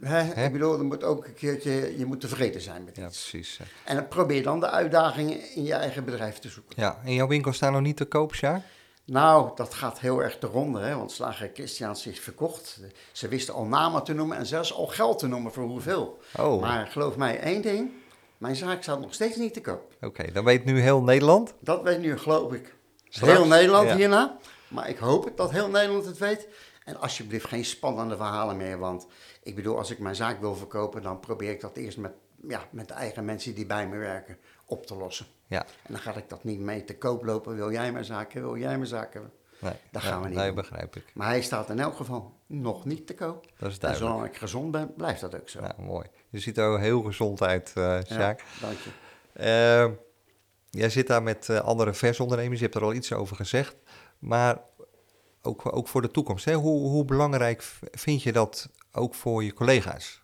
hè, Hè? ik bedoel, er moet ook een keertje, je moet tevreden zijn met Ja, iets. precies. En dan probeer dan de uitdagingen in je eigen bedrijf te zoeken. Ja, en jouw winkel staan nog niet te koop, Sjaak? Nou, dat gaat heel erg te ronde, hè? want Slager Christiaans is verkocht. Ze wisten al namen te noemen en zelfs al geld te noemen voor hoeveel. Oh, Maar geloof mij één ding, mijn zaak staat nog steeds niet te koop. oké. Dan weet nu heel Nederland. Dat weet nu, geloof ik, Straks? heel Nederland Ja. hierna. Maar ik hoop dat heel Nederland het weet. En alsjeblieft geen spannende verhalen meer, want ik bedoel, als ik mijn zaak wil verkopen, dan probeer ik dat eerst met, ja, met de eigen mensen die bij me werken op te lossen. Ja, En dan ga ik dat niet mee te koop lopen. Wil jij mijn zaak hebben? Wil jij mijn zaak hebben? nee, Dat ja, gaan we niet Nee, begrijp ik. Maar hij staat in elk geval nog niet te koop. Dat is En duidelijk. zolang ik gezond ben, blijft dat ook zo. Nou, mooi. Je ziet er heel gezond uit, Ja, Sjaak. dank je. Eh, jij zit daar met eh, andere versondernemers, je hebt er al iets over gezegd. Maar ook, ook voor de toekomst, hè? Hoe, hoe belangrijk vind je dat ook voor je collega's?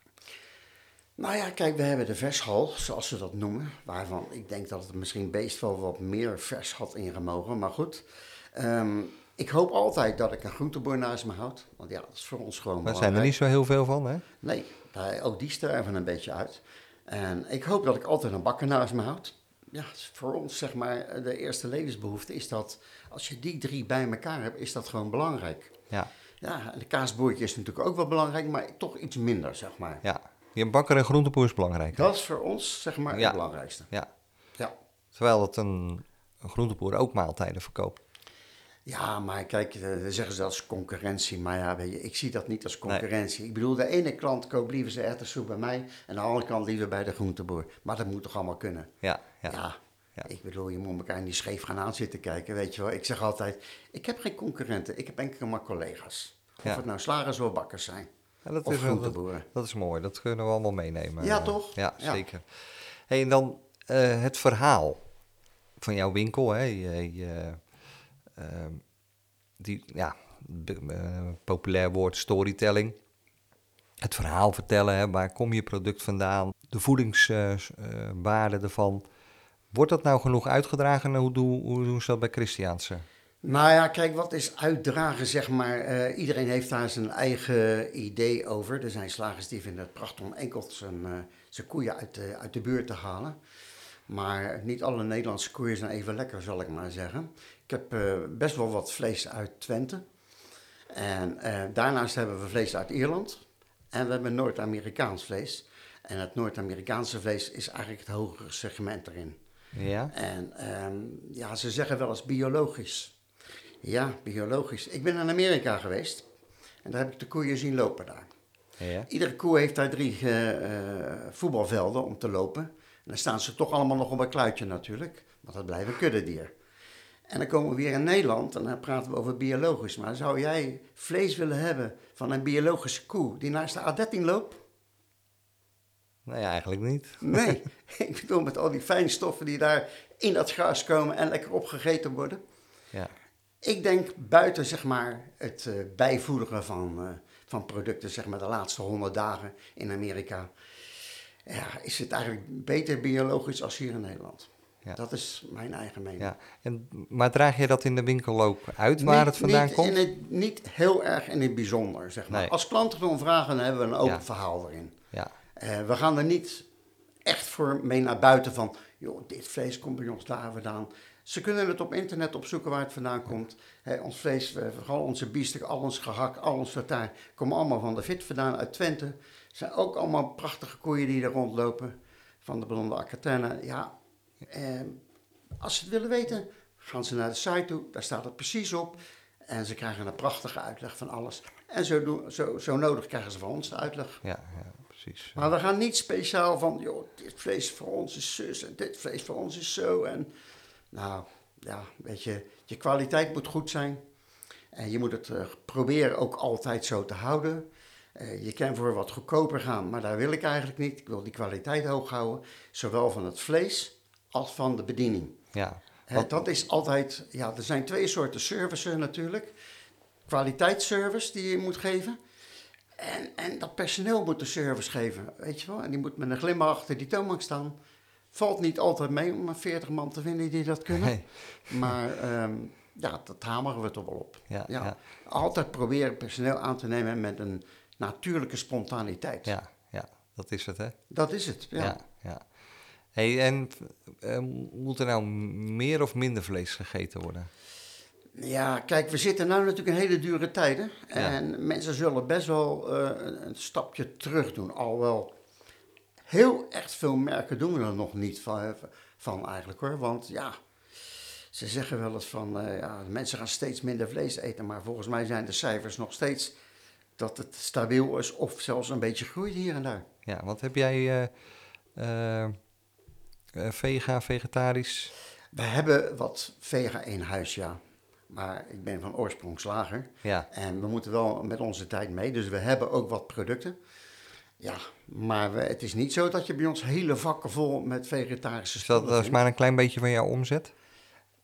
Nou ja, kijk, we hebben de vershal, zoals ze dat noemen. Waarvan ik denk dat het misschien beest wel wat meer vers had ingemogen. Maar goed, Ehm, ik hoop altijd dat ik een groenteboer naast me houd. Want ja, dat is voor ons gewoon Daar zijn er niet zo heel veel van, hè? Nee, daar- ook die sterven een beetje uit. En ik hoop dat ik altijd een bakker naast me houd. Ja, voor ons zeg maar de eerste levensbehoefte is dat als je die drie bij elkaar hebt, is dat gewoon belangrijk. Ja, Ja, de kaasboertje is natuurlijk ook wel belangrijk, maar toch iets minder, zeg maar. ja. Je bakker en groenteboer is belangrijk. Dat is voor ons, zeg maar, Ja. het belangrijkste. Ja. Ja. Terwijl het een, een groenteboer ook maaltijden verkoopt. Ja, maar kijk, eh, dan zeggen ze dat is concurrentie. Maar ja, weet je, ik zie dat niet als concurrentie. Ik bedoel, de ene klant koopt liever zijn erwtensoep bij mij... en de andere klant liever bij de groenteboer. Maar dat moet toch allemaal kunnen? Ja, ja. Ja, Ja. ik bedoel, je moet elkaar niet scheef gaan aanzitten kijken, weet je wel. Ik zeg altijd, ik heb geen concurrenten, ik heb enkel maar collega's. Of Ja. het nou slagers of bakkers zijn. Ja, dat, Of is, dat, groenteboeren. dat is mooi, dat kunnen we allemaal meenemen. Ja, Eh, toch? Ja, zeker. Hey, en dan eh, het verhaal van jouw winkel. Hè? Je, je, ehm, die, ja, eh, populair woord storytelling. Het verhaal vertellen, hè? waar kom je product vandaan? De voedingswaarde ervan. Wordt dat nou genoeg uitgedragen en hoe, doen- hoe doen ze dat bij Christiaanse? Nou ja, kijk, wat is uitdragen, zeg maar. eh, iedereen heeft daar zijn eigen idee over. Er zijn slagers die vinden het prachtig om enkel zijn, eh, zijn koeien uit de, uit de buurt te halen. Maar niet alle Nederlandse koeien zijn even lekker, zal ik maar zeggen. Ik heb eh, best wel wat vlees uit Twente. En daarnaast hebben we vlees uit Ierland. En we hebben Noord-Amerikaans vlees. En het Noord-Amerikaanse vlees is eigenlijk het hogere segment erin. Ja? En ehm, ja, ze zeggen wel eens biologisch. Ja, biologisch. Ik ben in Amerika geweest en daar heb ik de koeien zien lopen daar. Ja? Iedere koe heeft daar drie eh, eh, voetbalvelden om te lopen. En dan staan ze toch allemaal nog op een kluitje natuurlijk, want dat blijft een kuddedier. En dan komen we weer in Nederland en dan praten we over biologisch. Maar zou jij vlees willen hebben van een biologische koe die naast de A13 loopt? Nee, eigenlijk niet. Nee, ik bedoel met al die fijnstoffen die daar in dat gras komen en lekker opgegeten worden. Ja. Ik denk buiten zeg maar het eh, bijvoederen van, eh, van producten, zeg maar de laatste 100 dagen in Amerika, ja, is het eigenlijk beter biologisch als hier in Nederland. Ja. Dat is mijn eigen mening. Ja. En, maar draag je dat in de winkel ook uit waar het vandaan niet komt? In het, niet heel erg in het bijzonder, zeg maar. Nee. Als klanten erom vragen, dan hebben we een open Ja. verhaal erin. Eh, we gaan er niet echt voor mee naar buiten van, joh, dit vlees komt bij ons daar vandaan. Ze kunnen het op internet opzoeken waar het vandaan komt. Ons vlees, eh, vooral onze biefstuk, al ons gehakt, al ons tartaar, komen allemaal van de Vit vandaan uit Twente. Het zijn ook allemaal prachtige koeien die er rondlopen, van de blonde Acatena. Ja, eh, als ze het willen weten, gaan ze naar de site toe, daar staat het precies op. En ze krijgen een prachtige uitleg van alles. En zo, zo, zo nodig krijgen ze van ons de uitleg. ja, ja precies. Maar we gaan niet speciaal van, joh, dit vlees voor ons is zus en dit vlees voor ons is zo. En nou, ja, weet je, je kwaliteit moet goed zijn. En je moet het eh, proberen ook altijd zo te houden. Eh, je kan voor wat goedkoper gaan, maar daar wil ik eigenlijk niet. Ik wil die kwaliteit hoog houden, zowel van het vlees als van de bediening. Ja, Hè, dat is altijd, ja, er zijn twee soorten services natuurlijk. Kwaliteitsservice die je moet geven. En, en dat personeel moet de service geven, weet je wel. En die moet met een glimlach achter die toonbank staan. Valt niet altijd mee om een 40 man te vinden die dat kunnen. Nee. Maar ehm, ja, dat hameren we toch wel op. Ja, ja. Altijd proberen personeel aan te nemen met een natuurlijke spontaniteit. ja, ja, dat is het, hè? Dat is het, ja. Ja, ja. Hey, en eh, moet er nou meer of minder vlees gegeten worden? Ja, kijk, we zitten nu natuurlijk in hele dure tijden. En mensen zullen best wel eh, een, stapje terug doen. Alhoewel, heel echt veel merken doen er nog niet van, van eigenlijk hoor. Want ja, ze zeggen wel eens van, eh, ja, mensen gaan steeds minder vlees eten. Maar volgens mij zijn de cijfers nog steeds dat het stabiel is of zelfs een beetje groeit hier en daar. Ja, want heb jij eh, vega, vegetarisch? We hebben wat vega in huis, ja. Maar ik ben van oorsprong slager. Ja, En we moeten wel met onze tijd mee, dus we hebben ook wat producten. Ja, maar we- het is niet zo dat je bij ons hele vakken vol met vegetarische spullen dat is maar een klein beetje van jouw omzet?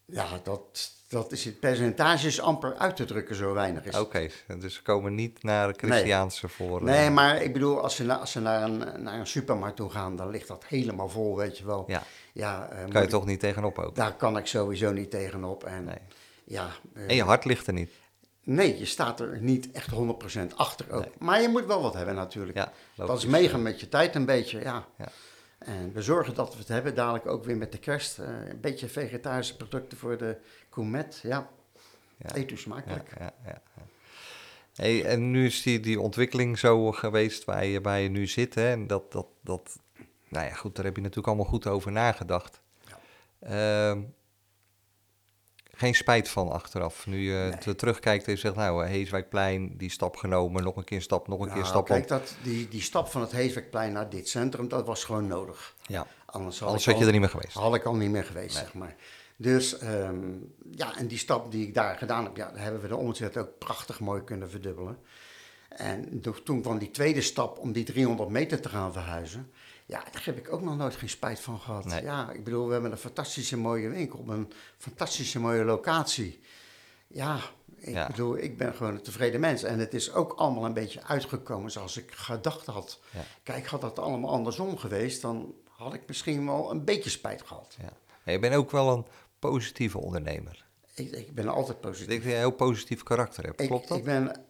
Ja, dat, dat is het percentage is amper uit te drukken, zo weinig is. Oké, dus ze komen niet naar de Christiaanse voor. eh, Nee, maar ik bedoel, als ze, na- als ze naar, een, naar een supermarkt toe gaan, dan ligt dat helemaal vol, weet je wel. Ja, Ja, eh, kan je ik- toch niet tegenop ook? Daar kan ik sowieso niet tegenop. En, Nee. Ja, eh, En je hart ligt er niet. Nee, je staat er niet echt 100% achter ook. Maar je moet wel wat hebben natuurlijk. Ja, dat is meegaan met je tijd een beetje, ja. Ja. En we zorgen dat we het hebben, dadelijk ook weer met de kerst. eh, een beetje vegetarische producten voor de gourmet, ja. Ja. Eet u smakelijk. ja, ja. ja. Hey, en nu is die, die ontwikkeling zo geweest waar je, waar je nu zit. Hè? En dat, dat, dat, nou ja, goed, daar heb je natuurlijk allemaal goed over nagedacht. Ja. Ehm, geen spijt van achteraf. Nu je Nee. te- terugkijkt en je zegt, nou, Heeswijkplein, die stap genomen, nog een keer een stap, nog een keer een Nou, stap. kijk, dat, die, die stap van het Heeswegplein naar dit centrum, dat was gewoon nodig. ja, Anders, had anders ik had je al- er niet meer geweest. Had ik al niet meer geweest, zeg maar. Dus ehm, ja, en die stap die ik daar gedaan heb, ja, daar hebben we de omzet ook prachtig mooi kunnen verdubbelen. En toen kwam die tweede stap om die 300 meter te gaan verhuizen. Ja, daar heb ik ook nog nooit geen spijt van gehad. Nee. Ja, ik bedoel, we hebben een fantastische mooie winkel op een fantastische mooie locatie. Ja, ik Ja. bedoel, ik ben gewoon een tevreden mens. En het is ook allemaal een beetje uitgekomen zoals ik gedacht had. Ja. Kijk, had dat allemaal andersom geweest, dan had ik misschien wel een beetje spijt gehad. Ja. En je bent ook wel een positieve ondernemer. Ik, ik ben altijd Ik positief. denk dat je een heel positief karakter hebt. Ik, Klopt dat? ik ben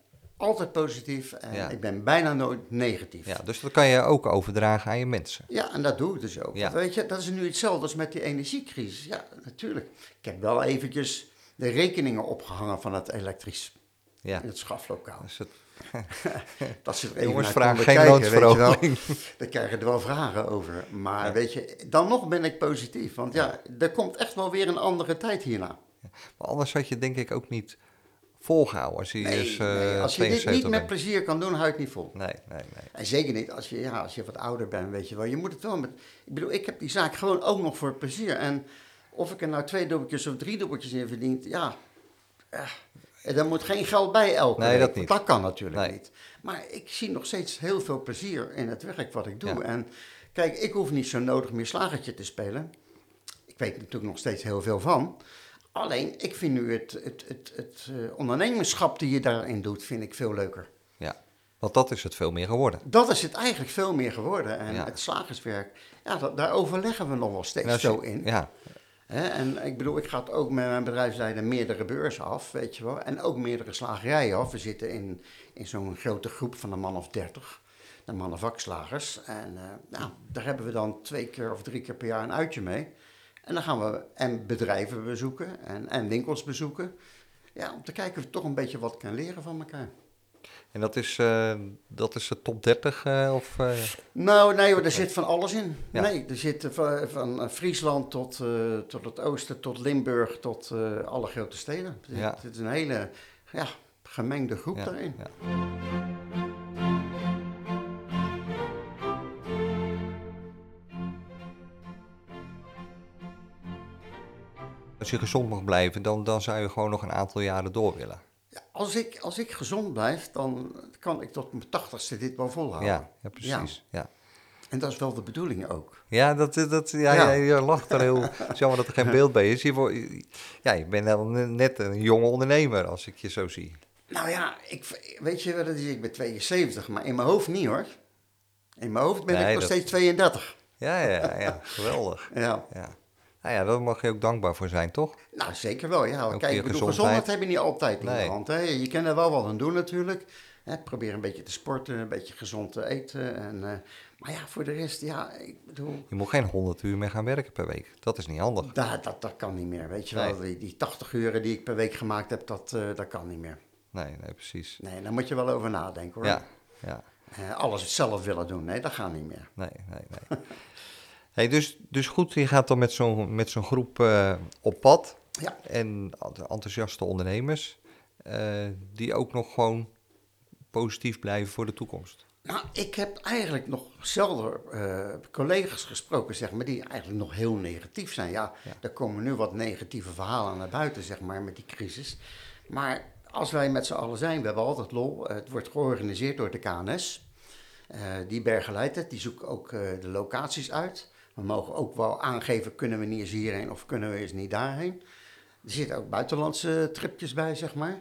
altijd positief en Ja. ik ben bijna nooit negatief. Ja, dus dat kan je ook overdragen aan je mensen. Ja, en dat doe ik dus ook. Ja. Want weet je, dat is nu hetzelfde als met die energiecrisis. Ja, natuurlijk. Ik heb wel eventjes de rekeningen opgehangen van het elektrisch Ja. in het schaflokaal. Dus het, Dat ze er even jongens, konden geen kijken, weet je wel. loonsverhoging. Daar krijgen er wel vragen over. Maar weet je, dan nog ben ik positief. Want ja, er komt echt wel weer een andere tijd hierna. Maar anders had je denk ik ook niet volgehouden als je Nee, nee, eh, als je dit 72 niet met plezier kan doen, hou het niet vol. Nee, nee, nee. En zeker niet als je, ja, als je wat ouder bent, weet je wel. Je moet het wel met... Ik bedoel, ik heb die zaak gewoon ook nog voor plezier. En of ik er nou twee dubbeltjes of drie dubbeltjes in verdien, ja... eh, er moet geen geld bij elke Nee, week, dat niet. Dat kan natuurlijk Nee. niet. Maar ik zie nog steeds heel veel plezier in het werk wat ik doe. Ja. En kijk, ik hoef niet zo nodig meer slagertje te spelen. Ik weet natuurlijk nog steeds heel veel van. Alleen, ik vind nu het, het, het, het, eh, ondernemerschap die je daarin doet, vind ik veel leuker. Ja, Want dat is het veel meer geworden. Dat is het eigenlijk veel meer geworden. En Ja. het slagerswerk, ja, dat- daar overleggen we nog wel steeds zo in. Ja, en ik bedoel, ik ga het ook met mijn bedrijfsleider meerdere beurzen af, weet je wel. En ook meerdere slagerijen af. We zitten in, in zo'n grote groep van een man of dertig. De mannen vakslagers. En eh, nou, daar hebben we dan twee keer of drie keer per jaar een uitje mee. En dan gaan we en bedrijven bezoeken en, en winkels bezoeken. Ja, om te kijken of je toch een beetje wat kan leren van elkaar. en dat is, eh, dat is de top 30 eh, of... eh, Nou, nee, hoor, er zit van alles in. Ja. Nee, er zit van, van Friesland tot, tot het oosten, tot Limburg, tot alle grote steden. Ja. het is een hele ja, gemengde groep ja, daarin. Als je gezond mag blijven, dan, dan zou je gewoon nog een aantal jaren door willen. Ja, als, ik, als ik gezond blijf, dan kan ik tot mijn tachtigste dit wel volhouden. Ja, ja precies. Ja. En dat is wel de bedoeling ook. Ja, dat, dat, ja, je lacht er heel... Het is jammer dat er geen beeld bij is. Je, wordt- ja, je bent net een jonge ondernemer, als ik je zo zie. Nou ja, ik, weet je wat het is? Ik ben 72, maar in mijn hoofd niet hoor. In mijn hoofd ben Nee, ik nog dat- steeds 32. Ja, ja, ja. Geweldig. Ja. Ja. Nou ja, daar mag je ook dankbaar voor zijn, toch? Nou, zeker wel. Ja. Ook Kijk, ik bedoel, gezondheid. gezondheid heb je niet altijd in Nee. de hand. Hè. Je kan er wel wat aan doen natuurlijk. Hè, probeer een beetje te sporten, een beetje gezond te eten. En, eh, maar ja, voor de rest, ja, ik bedoel, Je moet geen 100 uur meer gaan werken per week. Dat is niet handig. dat, dat, dat kan niet meer. Weet je Nee. wel, die, die 80 uren die ik per week gemaakt heb, dat, eh, dat kan niet meer. Nee, nee, precies. Nee, daar moet je wel over nadenken hoor. Ja, ja. Eh, alles zelf willen doen, nee, dat gaat niet meer. Nee, nee, nee. hey, dus, dus goed, je gaat dan met zo'n met zo'n groep eh, op pad. Ja. En enthousiaste ondernemers. eh, die ook nog gewoon positief blijven voor de toekomst. Nou, ik heb eigenlijk nog zelden eh, collega's gesproken, zeg maar, die eigenlijk nog heel negatief zijn. Ja, Ja. er komen nu wat negatieve verhalen naar buiten, zeg maar, met die crisis. Maar als wij met z'n allen zijn, we hebben altijd lol. Het wordt georganiseerd door de KNS. Eh, die bergen leidt het, die zoeken ook de locaties uit. We mogen ook wel aangeven, kunnen we niet eens hierheen of kunnen we eens niet daarheen. Er zitten ook buitenlandse tripjes bij, zeg maar.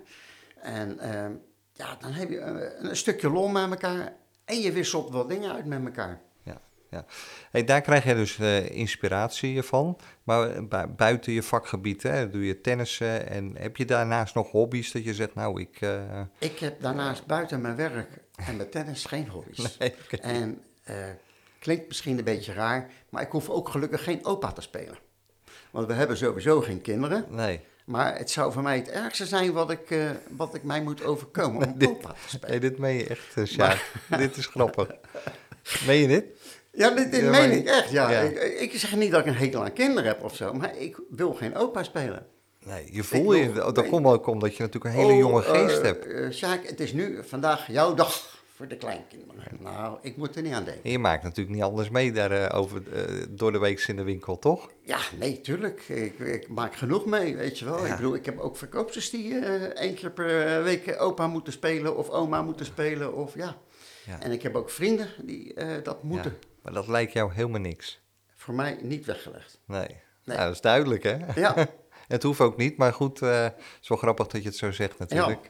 En eh, ja, dan heb je eh, een stukje lol met elkaar en je wisselt wel dingen uit met elkaar. Ja, ja. Hey, daar krijg je dus eh, inspiratie van. Maar eh, bu- buiten je vakgebied, hè, doe je tennissen. En heb je daarnaast nog hobby's dat je zegt, nou, ik... Ik heb daarnaast buiten mijn werk en mijn tennis geen hobby's. nee, oké. En klinkt misschien een beetje raar, maar ik hoef ook gelukkig geen opa te spelen. Want we hebben sowieso geen kinderen. nee. Maar het zou voor mij het ergste zijn wat ik, eh, wat ik mij moet overkomen om Dit- opa te spelen. Nee, dit meen je echt, uh, Sjaak. dit is grappig. Meen je dit? Ja, dit, dit Ja, meen ik echt. Ja. Ja. Ik, ik zeg niet dat ik een hekel aan kinderen heb of zo, maar ik wil geen opa spelen. Nee, je voel je... wil- Dat komt ook omdat je natuurlijk een hele Oh, jonge geest eh, hebt. eh, Sjaak, het is nu vandaag jouw dag voor de kleinkinderen. Nou, ik moet er niet aan denken. En je maakt natuurlijk niet anders mee daar, eh, over, eh, door de week in de winkel, toch? Ja, nee, tuurlijk. Ik, ik maak genoeg mee, weet je wel. Ja. Ik bedoel, ik heb ook verkoopsters die eh één keer per week opa moeten spelen of oma moeten spelen. Of, ja. Ja. En ik heb ook vrienden die dat moeten. Ja, maar dat lijkt jou helemaal niks. Voor mij niet weggelegd. Nee. Nee. Nou, dat is duidelijk, hè? Ja, Het hoeft ook niet, maar goed, het is wel grappig dat je het zo zegt natuurlijk.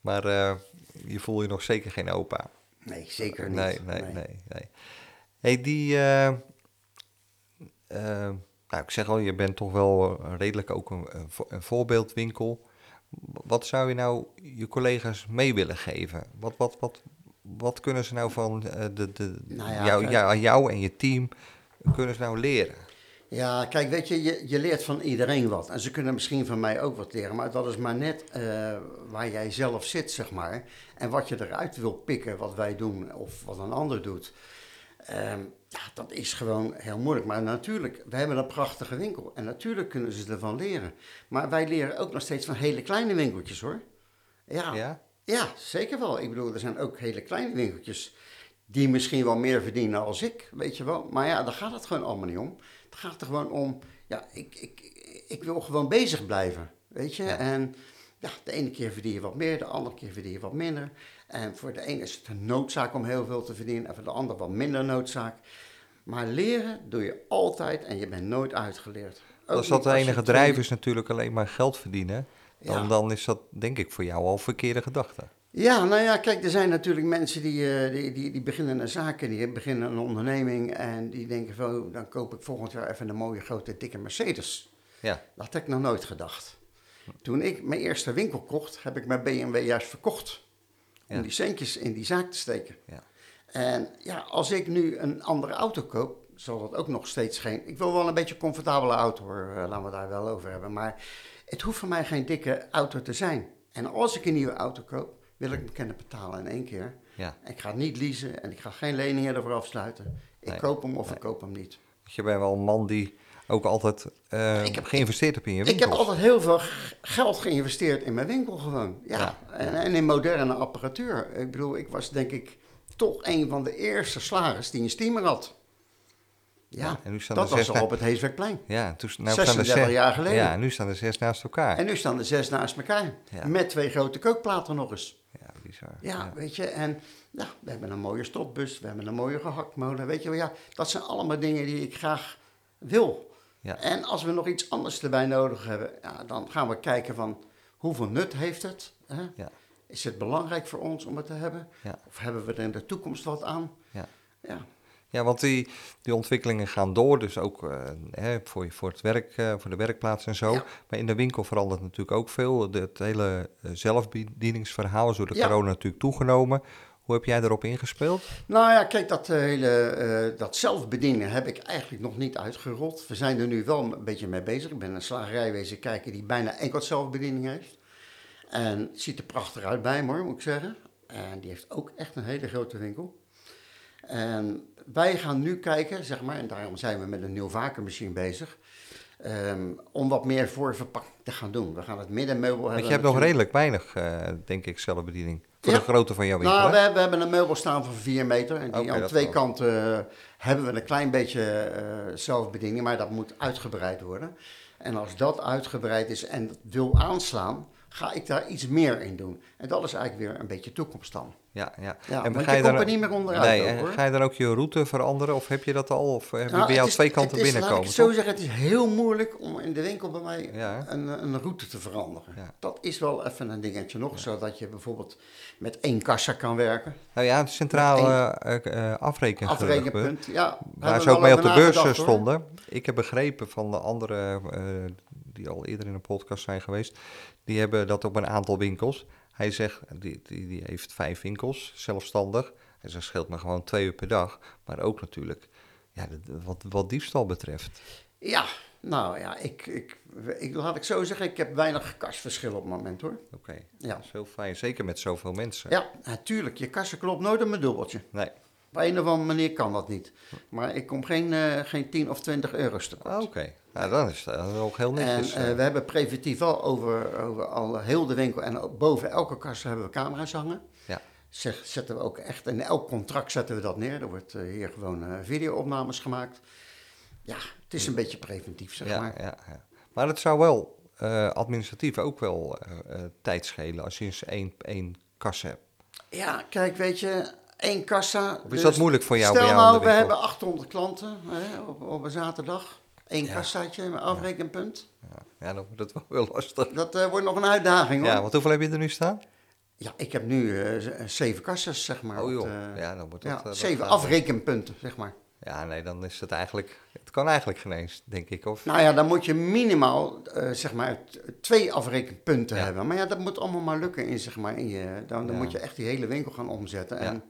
maar je voel je nog zeker geen opa. nee, zeker niet. Nee, nee, nee. nee, hey, die... eh, eh, nou, ik zeg al, je bent toch wel eh, redelijk ook een, een vo- een voorbeeldwinkel. Wat zou je nou je collega's mee willen geven? Wat, wat, wat, wat kunnen ze nou van de, de, Nou ja, jou, jou, jou en je team kunnen ze nou leren? Ja, kijk, weet je, je, je leert van iedereen wat. En ze kunnen misschien van mij ook wat leren. Maar dat is maar net eh, waar jij zelf zit, zeg maar. En wat je eruit wil pikken, wat wij doen of wat een ander doet. Ehm, ja, dat is gewoon heel moeilijk. Maar natuurlijk, we hebben een prachtige winkel. En natuurlijk kunnen ze ervan leren. Maar wij leren ook nog steeds van hele kleine winkeltjes, hoor. Ja, Ja? ja, zeker wel. Ik bedoel, er zijn ook hele kleine winkeltjes die misschien wel meer verdienen als ik, weet je wel. Maar ja, daar gaat het gewoon allemaal niet om. Het gaat er gewoon om, ja, ik, ik, ik wil gewoon bezig blijven, weet je. Ja. En ja, de ene keer verdien je wat meer, de andere keer verdien je wat minder. En voor de ene is het een noodzaak om heel veel te verdienen en voor de ander wat minder noodzaak. Maar leren doe je altijd en je bent nooit uitgeleerd. Ook Als dat de enige drijf is natuurlijk alleen maar geld verdienen, dan, Ja. dan is dat denk ik voor jou al verkeerde gedachte. Ja, nou ja, kijk, er zijn natuurlijk mensen die, eh, die, die, die beginnen een zaak, die beginnen een onderneming en die denken van, oh, dan koop ik volgend jaar even een mooie grote dikke Mercedes. Ja, Dat had ik nog nooit gedacht. Toen ik mijn eerste winkel kocht, heb ik mijn BMW juist verkocht. Om Ja. die centjes in die zaak te steken. ja, En ja, als ik nu een andere auto koop, zal dat ook nog steeds geen... Ik wil wel een beetje een comfortabele auto hoor, eh, laten we daar wel over hebben. Maar het hoeft voor mij geen dikke auto te zijn. En als ik een nieuwe auto koop, wil ik hem kunnen betalen in één keer. ja. Ik ga niet leasen en ik ga geen leningen ervoor afsluiten. Ik Nee. koop hem of ik koop hem niet. Je bent wel een man die ook altijd eh, Ik heb- geïnvesteerd hebt in je Ik winkels. heb altijd heel veel geld geïnvesteerd in mijn winkel gewoon. Ja, Ja, En, en in moderne apparatuur. Ik bedoel, ik was denk ik toch een van de eerste slagers die een steamer had. Ja, Ja, en nu staan dat was na- op het Heeswerkplein. Ja, toen, nou staan er 36 zes, jaar geleden. Ja, nu staan er zes naast elkaar. En nu staan er zes naast elkaar. Ja. Met twee grote kookplaten nog eens. Ja, bizar. Ja, weet je. En ja, we hebben een mooie stopbus. We hebben een mooie gehaktmolen. Weet je wel, ja. Dat zijn allemaal dingen die ik graag wil. Ja. En als we nog iets anders erbij nodig hebben, ja, dan gaan we kijken van hoeveel nut heeft het? Hè? Ja. Is het belangrijk voor ons om het te hebben? Ja. Of hebben we er in de toekomst wat aan? Ja. Ja, want die, die ontwikkelingen gaan door, dus ook eh, hè, voor, voor, het werk, eh, voor de werkplaats en zo. Ja. Maar in de winkel verandert natuurlijk ook veel. De, het hele eh, zelfbedieningsverhaal is door de Ja. corona natuurlijk toegenomen. Hoe heb jij daarop ingespeeld? Nou ja, kijk, dat hele dat zelfbedienen heb ik eigenlijk nog niet uitgerold. We zijn er nu wel een beetje mee bezig. Ik ben een slagerij wezen kijken die bijna enkel zelfbediening heeft. En het ziet er prachtig uit bij hoor, moet ik zeggen. En die heeft ook echt een hele grote winkel. En wij gaan nu kijken, zeg maar, en daarom zijn we met een nieuw vacuummachine bezig. ehm, om wat meer voor verpakking te gaan doen. We gaan het middenmeubel hebben. Want je hebt nog redelijk weinig, eh, denk ik, zelfbediening. Voor Ja. de grootte van jouw winkel, Nou, we, we hebben een meubel staan van 4 meter. En die aan twee wel. kanten eh, hebben we een klein beetje eh, zelfbediening, maar dat moet uitgebreid worden. En als dat uitgebreid is en dat wil aanslaan, ga ik daar iets meer in doen. En dat is eigenlijk weer een beetje toekomst dan. Ja, ja. Ja, en want ga je komt dan- er niet meer onderuit Nee, ook, en hoor. ga je dan ook je route veranderen? Of heb je dat al? Of heb je Nou, bij jou is- twee kanten het is, binnenkomen? Laat ik het zo zeggen, het is heel moeilijk om in de winkel bij mij Ja. een, een route te veranderen. Ja. Dat is wel even een dingetje nog, zodat je bijvoorbeeld met één kassa kan werken. Nou ja, het centraal eh uh, afrekengerucht. Afrekenpunt, ja. Waar ze ook mee op de beurs eh, hoor. stonden. Ik heb begrepen van de anderen eh, die al eerder in een podcast zijn geweest. Die hebben dat op een aantal winkels. Hij zegt, die, die, die heeft vijf winkels, zelfstandig. Hij zegt, scheelt me gewoon twee uur per dag. Maar ook natuurlijk, ja, wat, wat diefstal betreft. Ja, nou ja, ik, ik, ik, laat ik zo zeggen, ik heb weinig kasverschil op het moment hoor. Oké, Ja. dat is heel fijn. Zeker met zoveel mensen. Ja, natuurlijk, je kassen klopt nooit op mijn dubbeltje. Nee, Op een of andere manier kan dat niet. Maar ik kom geen, eh, geen 10 of 20 euro's tekort. Ah, oké. Nou, dan is dat nog heel En netjes. eh, eh. we hebben preventief wel over, over al heel de winkel en ook boven elke kast hebben we camera's hangen. ja. Zeg, zetten we ook echt, in elk contract zetten we dat neer. Er wordt eh, hier gewoon video-opnames gemaakt. Ja, het is een beetje preventief, zeg ja, maar. ja, ja. Maar het zou wel administratief ook wel eh, tijd schelen als je eens één, één kas hebt. Ja, kijk, weet je, één kassa. Of is dat moeilijk voor jou Stel bij jou nou, we hebben 800 klanten hè, op, op een zaterdag. Eén Ja. kassaatje, een afrekenpunt. Ja, ja, dan wordt het wel heel lastig. Dat eh, wordt nog een uitdaging hoor. Ja, Ja, want hoeveel heb je er nu staan? ik heb nu eh, z- zeven kassas, zeg maar. Oh joh, ja, dan wordt dat... ja, eh, zeven afrekenpunten, zeg maar. Ja, nee, dan is het eigenlijk... Het kan eigenlijk geen eens, denk ik. Of, Nou ja, dan moet je minimaal, eh, zeg maar, twee afrekenpunten Ja. hebben. Maar ja, dat moet allemaal maar lukken in, zeg maar, in je... Dan, dan Ja. moet je echt die hele winkel gaan omzetten. Ja. En,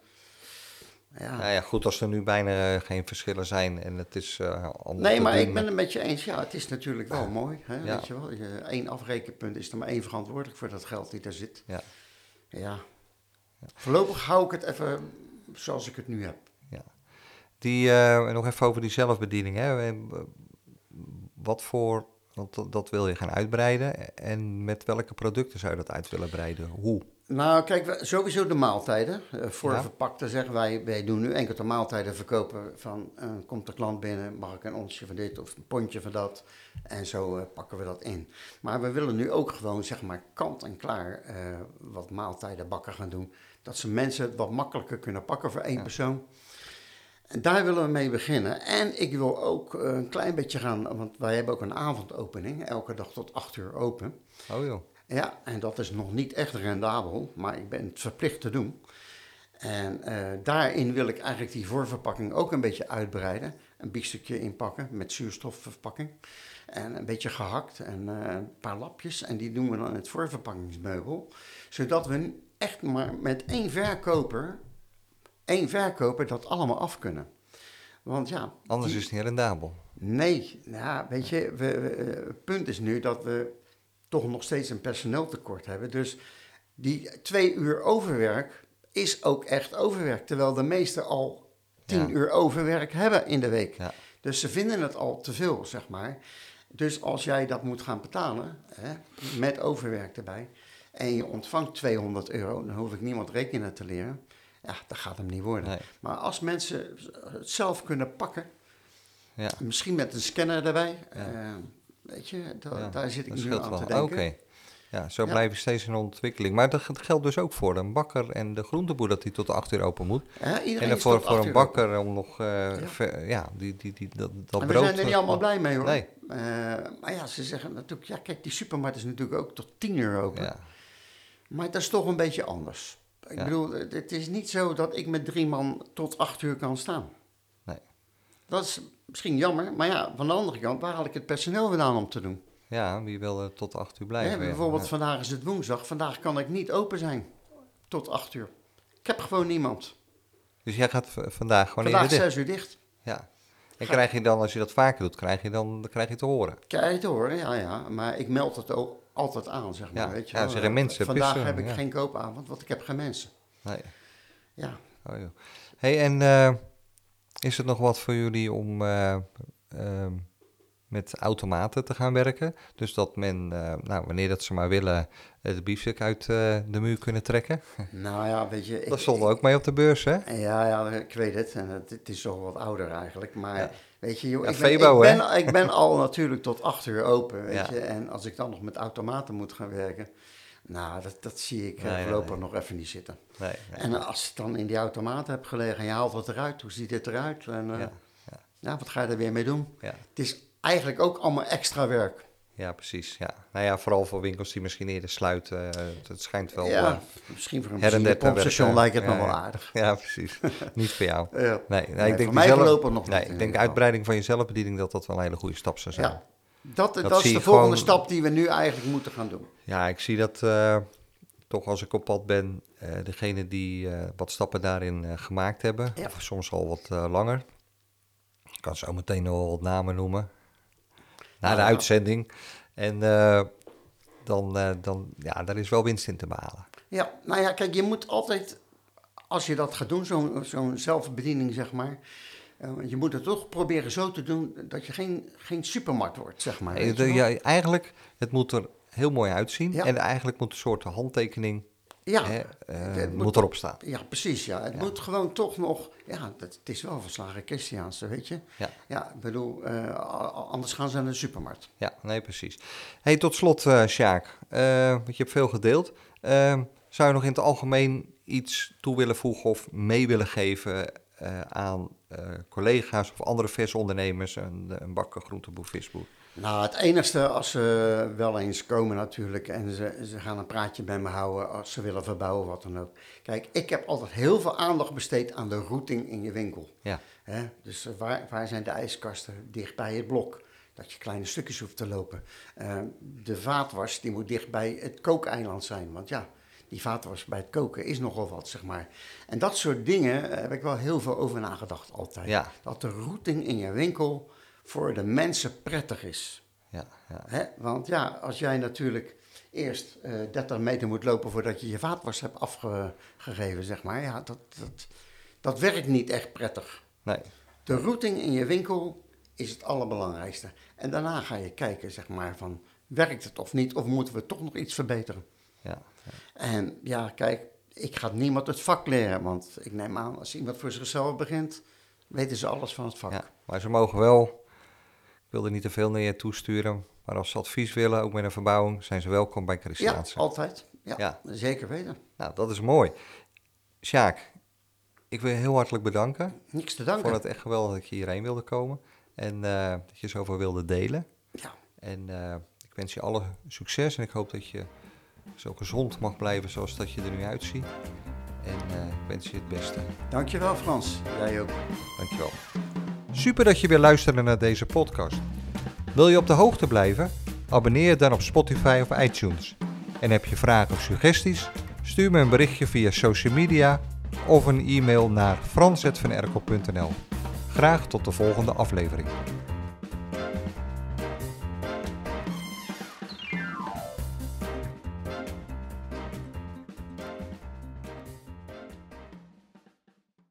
ja. Nou ja, goed, als er nu bijna geen verschillen zijn en het is uh, anders Nee, maar doen ik ben het met je eens. Ja, het is natuurlijk wel mooi. Hè? Ja. Weet je wel, je, één afrekenpunt is er maar één verantwoordelijk voor dat geld die daar zit. Ja, Ja. Voorlopig hou ik het even zoals ik het nu heb. ja. Die, eh, nog even over die zelfbediening. Hè. Eh, Wat voor... Want dat, dat wil je gaan uitbreiden. En met welke producten zou je dat uit willen breiden? Hoe? Nou, kijk, sowieso de maaltijden. Eh, voor Ja. verpakte zeggen wij, wij doen nu enkel de maaltijden verkopen van, eh, komt de klant binnen, mag ik een onsje van dit of een pondje van dat. En zo eh, pakken we dat in. Maar we willen nu ook gewoon, zeg maar, kant en klaar wat maaltijden bakken gaan doen. Dat ze mensen het wat makkelijker kunnen pakken voor één Ja. persoon. En daar willen we mee beginnen. En ik wil ook een klein beetje gaan, want wij hebben ook een avondopening, elke dag tot acht uur open. Oh joh. Ja, en dat is nog niet echt rendabel, maar ik ben het verplicht te doen. En eh, daarin wil ik eigenlijk die voorverpakking ook een beetje uitbreiden. Een biegstukje inpakken met zuurstofverpakking. En een beetje gehakt en eh, een paar lapjes. En die doen we dan in het voorverpakkingsmeubel. Zodat we echt maar met één verkoper, één verkoper dat allemaal af kunnen. Want ja... Anders die- is het niet rendabel. Nee, nou, weet je, we, we- eh, het punt is nu dat we toch nog steeds een personeeltekort hebben. Dus die twee uur overwerk is ook echt overwerk. Terwijl de meesten al tien Ja. uur overwerk hebben in de week. Ja. Dus ze vinden het al te veel, zeg maar. Dus als jij dat moet gaan betalen, hè, met overwerk erbij, en je ontvangt 200 euro, dan hoef ik niemand rekenen te leren. Ja, dat gaat hem niet worden. Nee. Maar als mensen het zelf kunnen pakken, Ja. Misschien met een scanner erbij. eh, weet je, da- Ja, daar zit ik nu aan wel. te denken. Oké. Ja, zo Ja. blijf je steeds in ontwikkeling. Maar dat geldt dus ook voor een bakker en de groenteboer dat die tot 8 uur open moet. Iedereen en dan voor, voor een bakker om nog, ver- ja. die, die, die, dat, dat. En brood... we zijn er niet eh, allemaal blij mee hoor. Nee. Eh, maar ja, ze zeggen natuurlijk, ja kijk, die supermarkt is natuurlijk ook tot 10 uur open. Ja, Maar dat is toch een beetje anders. Ik Ja. bedoel, het het is niet zo dat ik met drie man tot 8 uur kan staan. nee. Dat is misschien jammer, maar ja, van de andere kant, waar haal ik het personeel vandaan om te doen? Ja, wie wil er tot 8 uur blijven? ja. bijvoorbeeld Ja. vandaag is het woensdag, vandaag kan ik niet open zijn tot 8 uur. Ik heb gewoon niemand. Dus jij gaat vandaag gewoon Vandaag dicht? 6 uur dicht. Ja. En krijg je dan, als je dat vaker doet, krijg je dan, dan krijg je te horen. Kijk te horen, ja, ja. Maar ik meld het ook altijd aan, zeg maar. Ja, weet je ja, zeggen mensen, Vandaag pissen, heb ik ja. geen koopavond, want ik heb geen mensen. Nee. Ja, Oh, joh. hey, en eh, is het nog wat voor jullie om eh, ehm, met automaten te gaan werken? Dus dat men, eh, nou, wanneer dat ze maar willen, eh, de biefstuk uit eh, de muur kunnen trekken? nou ja, weet je. dat stond ook mee op de beurs, hè? Ja, ja, ik weet het. En het, het is toch wat ouder eigenlijk. Maar Ja. weet je, joh, Ja, ik, ben, Febo, ik, ben, ik ben al natuurlijk tot acht uur open, weet Ja. je. En als ik dan nog met automaten moet gaan werken, nou, dat, dat zie ik eh, Nee, voorlopig nee. nog even niet zitten. Nee. En als ik dan in die automaat heb gelegen en je haalt het eruit, hoe ziet het eruit? En, eh, Ja, ja, wat ga je er weer mee doen? ja. Het is eigenlijk ook allemaal extra werk. ja, precies. Ja. Nou ja, vooral voor winkels die misschien eerder sluiten. eh, het schijnt wel... ja, misschien voor een benzinepompstation werken. lijkt het nog wel aardig. ja, precies. Niet voor jou. Nee, ik denk voor mij voorlopig nog nee, niet, ik denk uitbreiding van je zelfbediening dat dat wel een hele goede stap zou zijn. Dat, dat, Dat is de volgende gewoon- stap die we nu eigenlijk moeten gaan doen. Ja, ik zie dat eh, toch als ik op pad ben, eh degene die eh, wat stappen daarin gemaakt hebben, Ja. of soms al wat langer. Ik kan zo meteen nog wel wat namen noemen. Na de ja. uitzending. En dan, dan, ja, daar is wel winst in te behalen. Ja, nou ja, kijk, je moet altijd, als je dat gaat doen, zo'n zo'n zelfbediening, zeg maar, eh, je moet het toch proberen zo te doen dat je geen, geen supermarkt wordt, zeg maar. De- ja, eigenlijk, het moet er heel mooi uitzien. Ja. En eigenlijk moet een soort handtekening ja, hè, eh, het moet, moet- erop staan. ja, precies, ja. Het moet gewoon toch nog, ja, dat, het is wel verslagen Christiaanse, weet je. Ja. Ja, ik bedoel, eh, anders gaan ze naar de supermarkt. Ja, nee, precies. Hey, tot slot, eh Sjaak, want je hebt veel gedeeld. Zou je nog in het algemeen iets toe willen voegen of mee willen geven eh, aan eh, collega's of andere versondernemers, een, een bakker, groenteboer, visboer? Nou, het enigste als ze wel eens komen natuurlijk en ze, ze gaan een praatje bij me houden als ze willen verbouwen, wat dan ook. Kijk, ik heb altijd heel veel aandacht besteed aan de routing in je winkel. Ja? Dus eh, waar, waar zijn de ijskasten? Dicht bij het blok. Dat je kleine stukjes hoeft te lopen. De vaatwas die moet dicht bij het kookeiland zijn. Want ja, die vaatwas bij het koken is nogal wat, zeg maar. En dat soort dingen eh, heb ik wel heel veel over nagedacht altijd. Ja. Dat de routing in je winkel voor de mensen prettig is. ja, ja. Hè? Want ja, als jij natuurlijk eerst eh 30 meter moet lopen voordat je je vaatwas hebt afgegeven, zeg maar. Ja, dat, dat, dat werkt niet echt prettig. Nee, De routing in je winkel is het allerbelangrijkste. En daarna ga je kijken, zeg maar, van werkt het of niet? Of moeten we toch nog iets verbeteren? ja. En ja, kijk, ik ga niemand het vak leren. Want ik neem aan, als iemand voor zichzelf begint, weten ze alles van het vak. ja. Maar ze mogen wel, ik wil er niet te veel naar je toesturen, maar als ze advies willen, ook met een verbouwing, zijn ze welkom bij Ja, Christiaanse. altijd. Ja, Ja. zeker weten. Nou, dat is mooi. Sjaak, ik wil je heel hartelijk bedanken. Niks te Ik danken. vond het echt geweldig dat je hierheen wilde komen en eh, dat je zoveel wilde delen. Ja. En eh, ik wens je alle succes en ik hoop dat je zo gezond mag blijven zoals dat je er nu uitziet. En eh, ik wens je het beste. Dankjewel Frans, jij ook. Dankjewel. Super dat je weer luisterde naar deze podcast. Wil je op de hoogte blijven? Abonneer je dan op Spotify of iTunes. En heb je vragen of suggesties? Stuur me een berichtje via social media of een e-mail naar frans.vanerkel.nl. Graag tot de volgende aflevering.